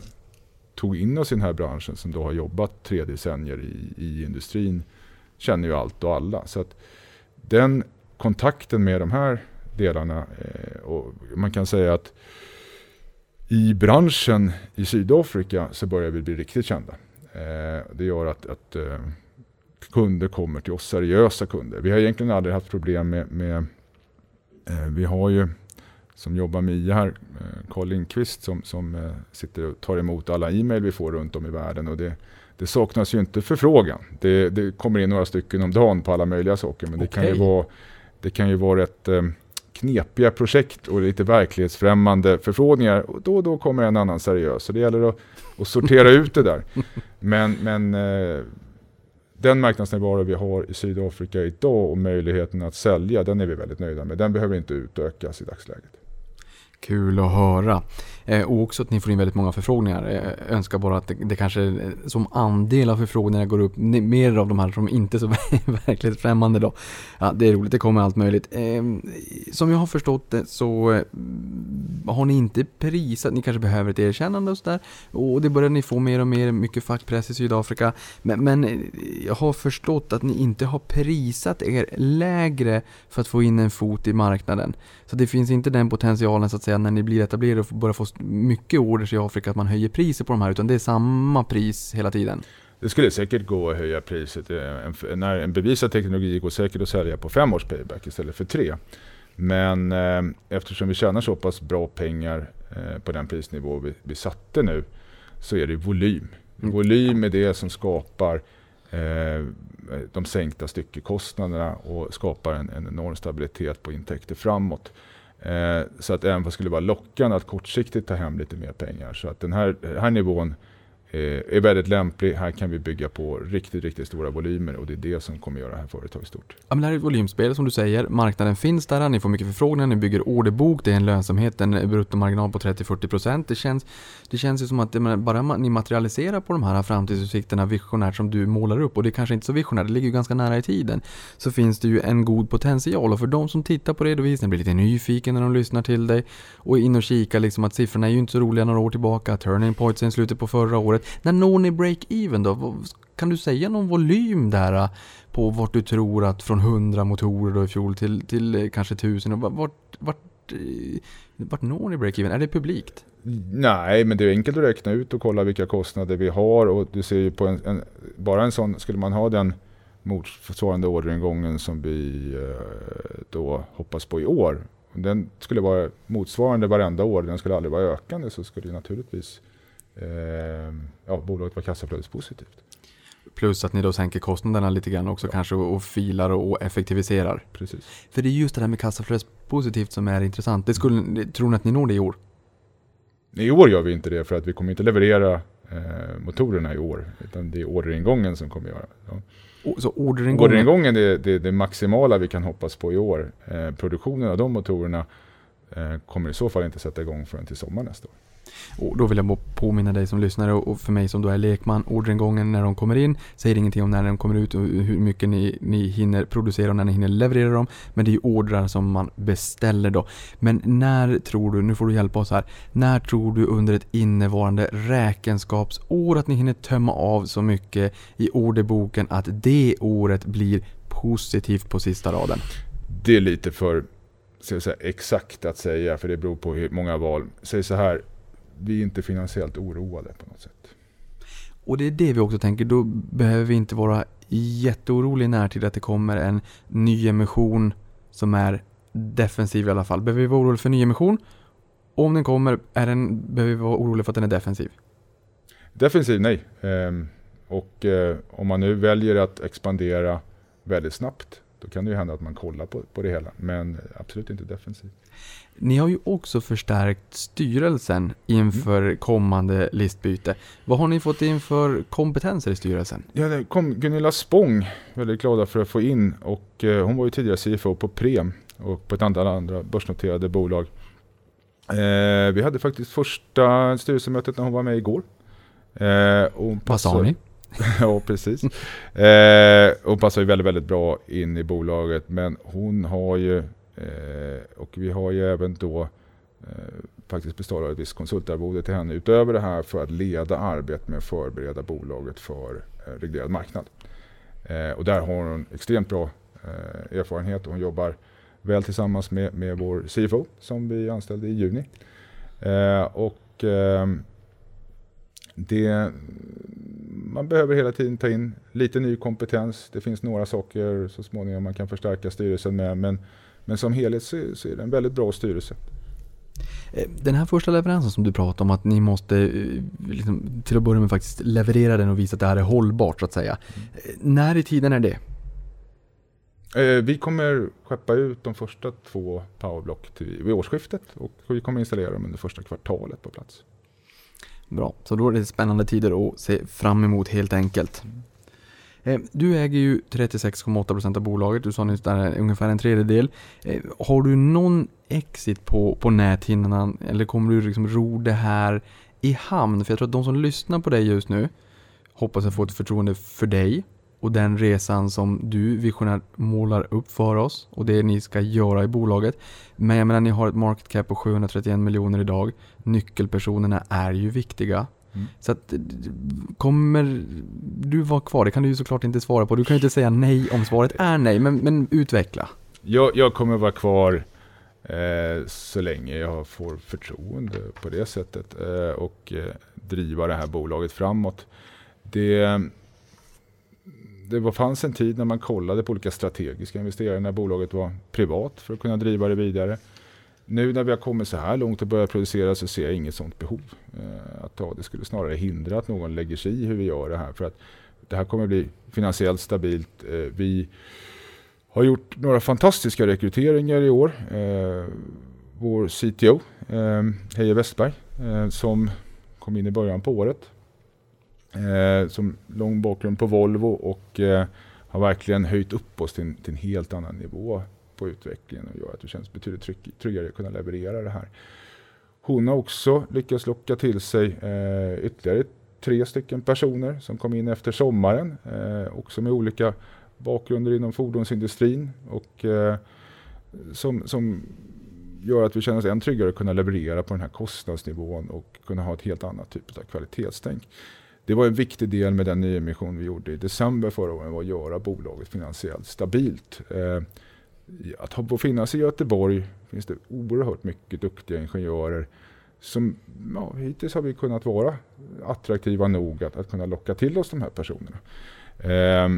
tog in oss i den här branschen som då har jobbat tre decennier i, i industrin känner ju allt och alla. Så att den kontakten med de här delarna eh, och man kan säga att i branschen i Sydafrika så börjar vi bli riktigt kända. Eh, det gör att, att eh, kunder kommer till oss, seriösa kunder. Vi har egentligen aldrig haft problem med, med eh, vi har ju som jobbar med IA här, eh, Carl Lindqvist som, som eh, sitter och tar emot alla e-mail vi får runt om i världen. Och det, det saknas ju inte förfrågan. Det, det kommer in några stycken om dagen på alla möjliga saker. Men det, kan ju vara, det kan ju vara rätt eh, knepiga projekt och lite verklighetsfrämmande förfrågningar. Och då och då kommer en annan seriös. Så det gäller att, att sortera ut det där. Men, men eh, den marknadsnärvaro vi har i Sydafrika idag och möjligheten att sälja, den är vi väldigt nöjda med. Den behöver inte utökas i dagsläget. Kul att höra. Eh, och också att ni får in väldigt många förfrågningar. Eh, jag önskar bara att det, det kanske eh, som andel av förfrågningarna går upp mer av de här som inte är så verklighetsfrämmande då. Ja, det är roligt, det kommer allt möjligt. Ehm, som jag har förstått det så har ni inte prisat, ni kanske behöver ett erkännande och sådär. Och det börjar ni få mer och mer, mycket fackpress i Sydafrika. Men, men jag har förstått att ni inte har prisat er lägre för att få in en fot i marknaden. Så det finns inte den potentialen så att säga när ni blir etablerade och börjar få mycket orders i Afrika att man höjer priset på de här utan det är samma pris hela tiden. Det skulle säkert gå att höja priset. Eh, En, när en bevisad teknologi går säkert att sälja på fem års payback istället för tre. Men eh, eftersom vi tjänar så pass bra pengar eh, på den prisnivå vi, vi satte nu så är det volym. Mm. Volym är det som skapar eh, de sänkta styckekostnaderna och skapar en, en enorm stabilitet på intäkter framåt. Eh, så att även det skulle vara lockande att kortsiktigt ta hem lite mer pengar. Så att den här, här nivån Eh, Eh, är väldigt lämplig. Här kan vi bygga på riktigt, riktigt stora volymer och det är det som kommer göra det här företaget stort. Ja, men det här är ett volymspel som du säger. Marknaden finns där, ni får mycket förfrågningar, ni bygger orderbok, det är en lönsamhet, en bruttomarginal på 30-40%. Det känns, det känns ju som att bara ni materialiserar på de här framtidsutsikterna visionärt som du målar upp och det är kanske inte så visionärt, det ligger ju ganska nära i tiden. Så finns det ju en god potential och för de som tittar på redovisningen blir lite nyfiken när de lyssnar till dig och in och kika liksom att siffrorna är ju inte så roliga några år tillbaka, turning points sen slutet på förra året. När når ni break-even då? Kan du säga någon volym där äh, på vart du tror att från 100 motorer då i fjol till, till eh, kanske 1000? Vart, vart, eh, vart når ni break-even? Är det publikt? Nej, men det är enkelt att räkna ut och kolla vilka kostnader vi har och du ser ju på en, en bara en sån, skulle man ha den motsvarande orderingången som vi eh, då hoppas på i år. Den skulle vara motsvarande varenda år, den skulle aldrig vara ökande så skulle naturligtvis ja, bolaget var kassaflödespositivt. Plus att ni då sänker kostnaderna lite grann också ja. kanske och filar och effektiviserar. Precis. För det är just det här med kassaflödespositivt som är intressant. Det skulle, tror ni att ni når det i år? I år gör vi inte det för att vi kommer inte leverera eh, motorerna i år. Utan det är orderingången som kommer göra. Ja. Så orderingången? Orderingången är det, det, maximala vi kan hoppas på i år. Eh, produktionen av de motorerna eh, kommer i så fall inte sätta igång förrän till sommar nästa år. Och då vill jag påminna dig som lyssnare och för mig som då är lekman, orderingången när de kommer in säger ingenting om när de kommer ut och hur mycket ni, ni hinner producera och när ni hinner leverera dem. Men det är ju ordrar som man beställer då. Men när tror du, nu får du hjälpa oss här, när tror du under ett innevarande räkenskapsår att ni hinner tömma av så mycket i orderboken att det året blir positivt på sista raden? Det är lite för ska säga, exakt att säga, för det beror på hur många val. Säg så här, vi är inte finansiellt oroade på något sätt. Och det är det vi också tänker, då behöver vi inte vara jätteoroliga i närtid att det kommer en nyemission som är defensiv i alla fall. Behöver vi vara oroliga för nyemission? Om den kommer, är den, behöver vi vara oroliga för att den är defensiv? Defensiv, nej. Ehm, och eh, om man nu väljer att expandera väldigt snabbt, då kan det ju hända att man kollar på, på det hela. Men absolut inte defensiv. Ni har ju också förstärkt styrelsen inför mm. kommande listbyte. Vad har ni fått in för kompetenser i styrelsen? Ja, det kom Gunilla Spång, väldigt glada för att få in. Och, eh, hon var ju tidigare CFO på Prem och på ett antal andra börsnoterade bolag. Eh, vi hade faktiskt första styrelsemötet när hon var med igår. Eh, Vad sa ni? ja, precis. Eh, hon passar ju väldigt, väldigt bra in i bolaget. Men hon har ju Eh, och vi har ju även då eh, faktiskt betalat ett visst konsultarvode till henne utöver det här för att leda arbetet med att förbereda bolaget för eh, reglerad marknad. Eh, och där har hon extremt bra eh, erfarenhet och hon jobbar väl tillsammans med, med vår CFO som vi anställde i juni. Eh, och ehm, det, man behöver hela tiden ta in lite ny kompetens. Det finns några saker så småningom man kan förstärka styrelsen med. Men men som helhet så, så är det en väldigt bra styrelse. Eh, den här första leveransen som du pratar om att ni måste eh, liksom, till att börja med faktiskt leverera den och visa att det här är hållbart så att säga. Mm. När i tiden är det? Vi kommer skeppa ut de första två powerblock till, vid årsskiftet och vi kommer installera dem under första kvartalet på plats. Bra, så då är det spännande tider att se fram emot helt enkelt. Mm. Eh, du äger ju 36,8% av bolaget, du sa nyss där eh, ungefär en tredjedel. Eh, har du någon exit på, på näthinnan eller kommer du liksom ro det här i hamn? För jag tror att de som lyssnar på dig just nu hoppas att få ett förtroende för dig och den resan som du visionärt målar upp för oss och det ni ska göra i bolaget. Men jag menar, ni har ett market cap på 731 miljoner idag. Nyckelpersonerna är ju viktiga. Mm. Så att, kommer du vara kvar? Det kan du ju såklart inte svara på. Du kan ju inte säga nej om svaret är nej, men, men utveckla. Jag, jag kommer vara kvar eh, så länge jag får förtroende på det sättet eh, och eh, driva det här bolaget framåt. Det, det var, fanns en tid när man kollade på olika strategiska investeringar när bolaget var privat för att kunna driva det vidare. Nu när vi har kommit så här långt och börjat producera så ser jag inget sånt behov. Eh, att ta. Det skulle snarare hindra att någon lägger sig i hur vi gör det här. För att det här kommer bli finansiellt stabilt. Eh, vi har gjort några fantastiska rekryteringar i år. Eh, vår CTO, eh, Heje Westberg, eh, som kom in i början på året. Eh, som lång bakgrund på Volvo och eh, har verkligen höjt upp oss till, till en helt annan nivå på utvecklingen och gör att det känns betydligt trygg, tryggare att kunna leverera det här. Hon har också lyckats locka till sig eh, ytterligare tre stycken personer som kom in efter sommaren, eh, också med olika bakgrunder inom fordonsindustrin och eh, som, som gör att vi känner oss än tryggare att kunna leverera på den här kostnadsnivån och kunna ha ett helt annat typ av kvalitetstänk. Det var en viktig del med den nyemission vi gjorde i december förra året, var att göra bolaget finansiellt stabilt. Eh, att ha, finnas i Göteborg finns det oerhört mycket duktiga ingenjörer som ja, hittills har vi kunnat vara attraktiva nog att, att kunna locka till oss de här personerna. Eh,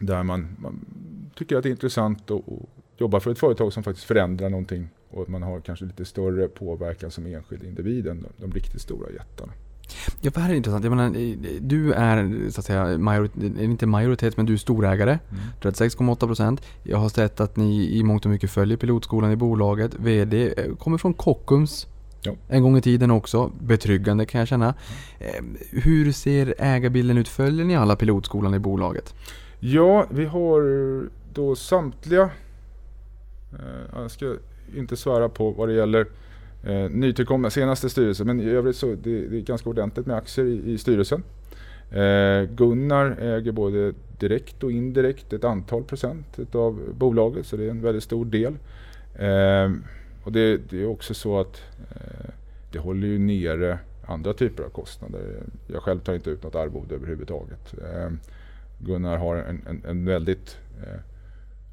där man, man, tycker att det är intressant att, att jobba för ett företag som faktiskt förändrar någonting och att man har kanske lite större påverkan som enskild individ än de, de riktigt stora jättarna. Ja, det här är intressant. Jag menar, du är så att säga, majoritet, inte majoritet, men du är storägare. Mm. 36,8 procent. Jag har sett att ni i mångt och mycket följer pilotskolan i bolaget. VD eh, kommer från Kockums. Ja. En gång i tiden också. Betryggande kan jag känna. Mm. Hur ser ägarbilden ut? Följer ni alla pilotskolan i bolaget? Ja, vi har då samtliga, eh, jag ska inte svära på vad det gäller eh, nytillkomna senaste styrelsen. Men i övrigt så det, det är ganska ordentligt med aktier i, i styrelsen. Eh, Gunnar äger både direkt och indirekt ett antal procent av bolaget så det är en väldigt stor del. Eh, och det, det, är också så att eh, det håller ju nere andra typer av kostnader. Jag själv tar inte ut något arvode överhuvudtaget. Eh, Gunnar har en, en, en väldigt eh,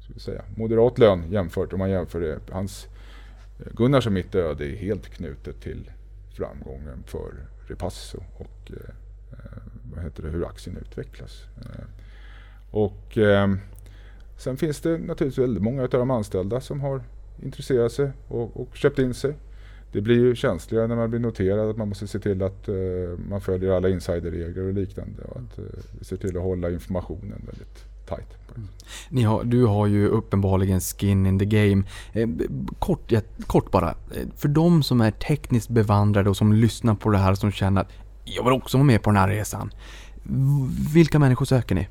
ska säga, moderat lön jämfört om man jämför det. Hans Gunnars och mitt öde är helt knutet till framgången för Repasso och eh, vad heter det, hur aktien utvecklas. Eh, och, eh, sen finns det naturligtvis väldigt många av de anställda som har intresserat sig och, och köpt in sig. Det blir ju känsligare när man blir noterad att man måste se till att eh, man följer alla insiderregler och liknande och att vi se till att hålla informationen väldigt tight. Ni har, du har ju uppenbarligen skin in the game. Eh, kort, ja, kort bara, eh, för de som är tekniskt bevandrade och som lyssnar på det här och som känner att jag vill också vara med på den här resan. Vilka människor söker ni?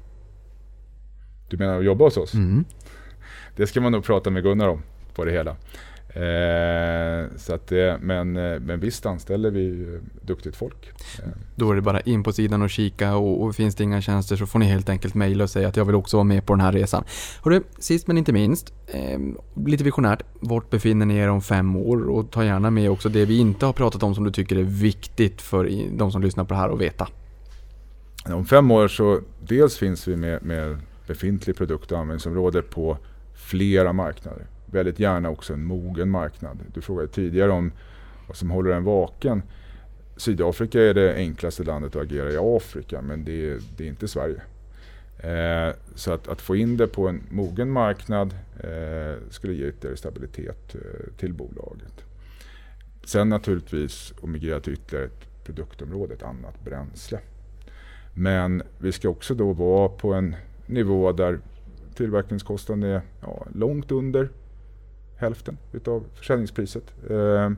Du menar att jobba hos oss? Mm. Det ska man nog prata med Gunnar om på det hela. Eh, så att, men, eh, men visst anställer vi duktigt folk. Eh. Då är det bara in på sidan och kika och, och finns det inga tjänster så får ni helt enkelt mejla och säga att jag vill också vara med på den här resan. Hörru, sist men inte minst, eh, lite visionärt, vart befinner ni er om fem år? Och ta gärna med också det vi inte har pratat om som du tycker är viktigt för de som lyssnar på det här att veta. Om fem år så dels finns vi med, med befintlig produkt och användningsområde på flera marknader väldigt gärna också en mogen marknad. Du frågade tidigare om vad som håller en vaken. Sydafrika är det enklaste landet att agera i Afrika men det är, det är inte Sverige. Eh, så att, att, få in det på en mogen marknad eh, skulle ge ytterligare stabilitet eh, till bolaget. Sen naturligtvis att migrera till ytterligare ett produktområde, ett annat bränsle. Men vi ska också då vara på en nivå där tillverkningskostnaden är ja, långt under hälften utav försäljningspriset. Eh,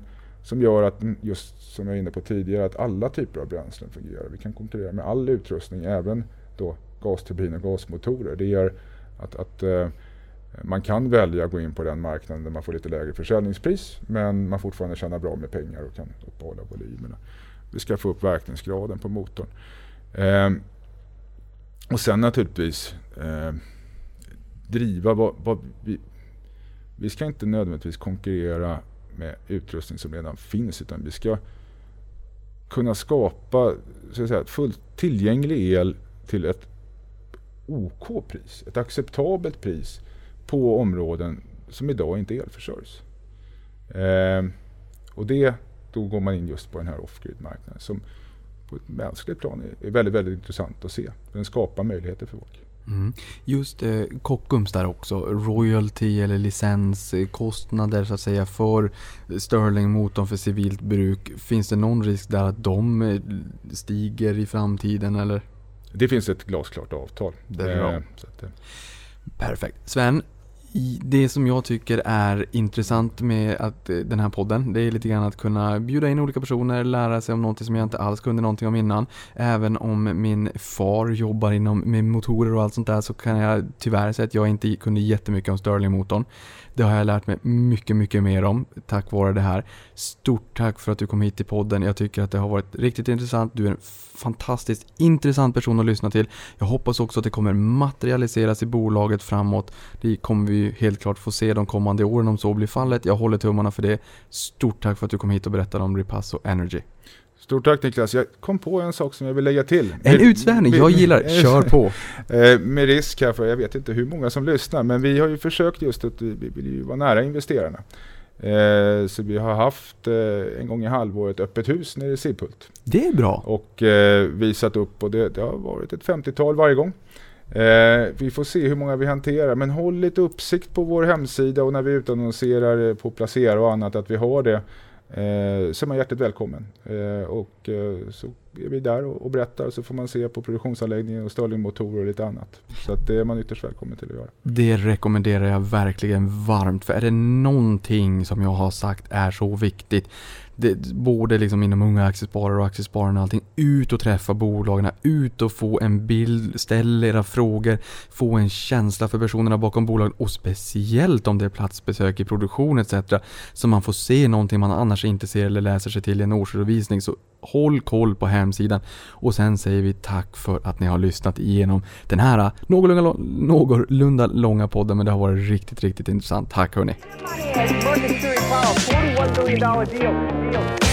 som gör att, just som jag var inne på tidigare, att alla typer av bränslen fungerar. Vi kan konkurrera med all utrustning, även då gasturbiner och gasmotorer. Det gör att, att eh, man kan välja att gå in på den marknaden där man får lite lägre försäljningspris men man fortfarande tjänar bra med pengar och kan uppehålla volymerna. Vi ska få upp verkningsgraden på motorn. Eh, och sen naturligtvis eh, driva vad, vad vi, vi ska inte nödvändigtvis konkurrera med utrustning som redan finns utan vi ska kunna skapa så att säga, fullt tillgänglig el till ett OK-pris, ett acceptabelt pris på områden som idag inte elförsörjs. Eh, och det, då går man in just på den här off-grid-marknaden som på ett mänskligt plan är, är väldigt, väldigt intressant att se. Den skapar möjligheter för folk. Mm. Just eh, Kockums där också, royalty eller licenskostnader så att säga för Sterling-motorn för civilt bruk. Finns det någon risk där att de eh, stiger i framtiden eller? Det finns ett glasklart avtal. Det är bra. Eh, att, eh, Perfekt. Sven, det som jag tycker är intressant med att eh, den här podden, det är lite grann att kunna bjuda in olika personer, lära sig om någonting som jag inte alls kunde någonting om innan. Även om min far jobbar inom med motorer och allt sånt där så kan jag tyvärr säga att jag inte kunde jättemycket om Stirlingmotorn. Det har jag lärt mig mycket, mycket mer om tack vare det här. Stort tack för att du kom hit till podden. Jag tycker att det har varit riktigt intressant. Du är en fantastiskt intressant person att lyssna till. Jag hoppas också att det kommer materialiseras i bolaget framåt. Det kommer vi helt klart få se de kommande åren om så blir fallet. Jag håller tummarna för det. Stort tack för att du kom hit och berättade om Repasso Energy. Stort tack Niklas. Jag kom på en sak som jag vill lägga till. En utsvävning, jag gillar det. Kör på. Eh, med risk här för jag vet inte hur många som lyssnar men vi har ju försökt just att vi vi vill vara nära investerarna. Eh, så vi har haft eh, en gång i halvåret öppet hus nere i Sibbhult Det är bra. och eh, visat upp och det, det har varit ett 50-tal varje gång. Eh, vi får se hur många vi hanterar men håll lite uppsikt på vår hemsida och när vi utannonserar eh, på Placera och annat att vi har det. Eh, så är man hjärtligt välkommen. Eh, och eh, så är vi där och, och berättar så får man se på produktionsanläggningen och Stirlingmotorer och lite annat. Så att det är man ytterst välkommen till att göra. Det rekommenderar jag verkligen varmt. För är det någonting som jag har sagt är så viktigt. Det, både liksom inom unga aktiesparare och aktiespararna och allting. Ut och träffa bolagen. Ut och få en bild. Ställ era frågor. Få en känsla för personerna bakom bolagen. Och speciellt om det är platsbesök i produktion etc. Så man får se någonting man annars inte ser eller läser sig till i en årsredovisning. Så håll koll på hemsidan. Och sen säger vi tack för att ni har lyssnat igenom den här äh, någorlunda, någorlunda långa podden. Men det har varit riktigt, riktigt intressant. Tack hörni. Power, $41 billion deal. deal.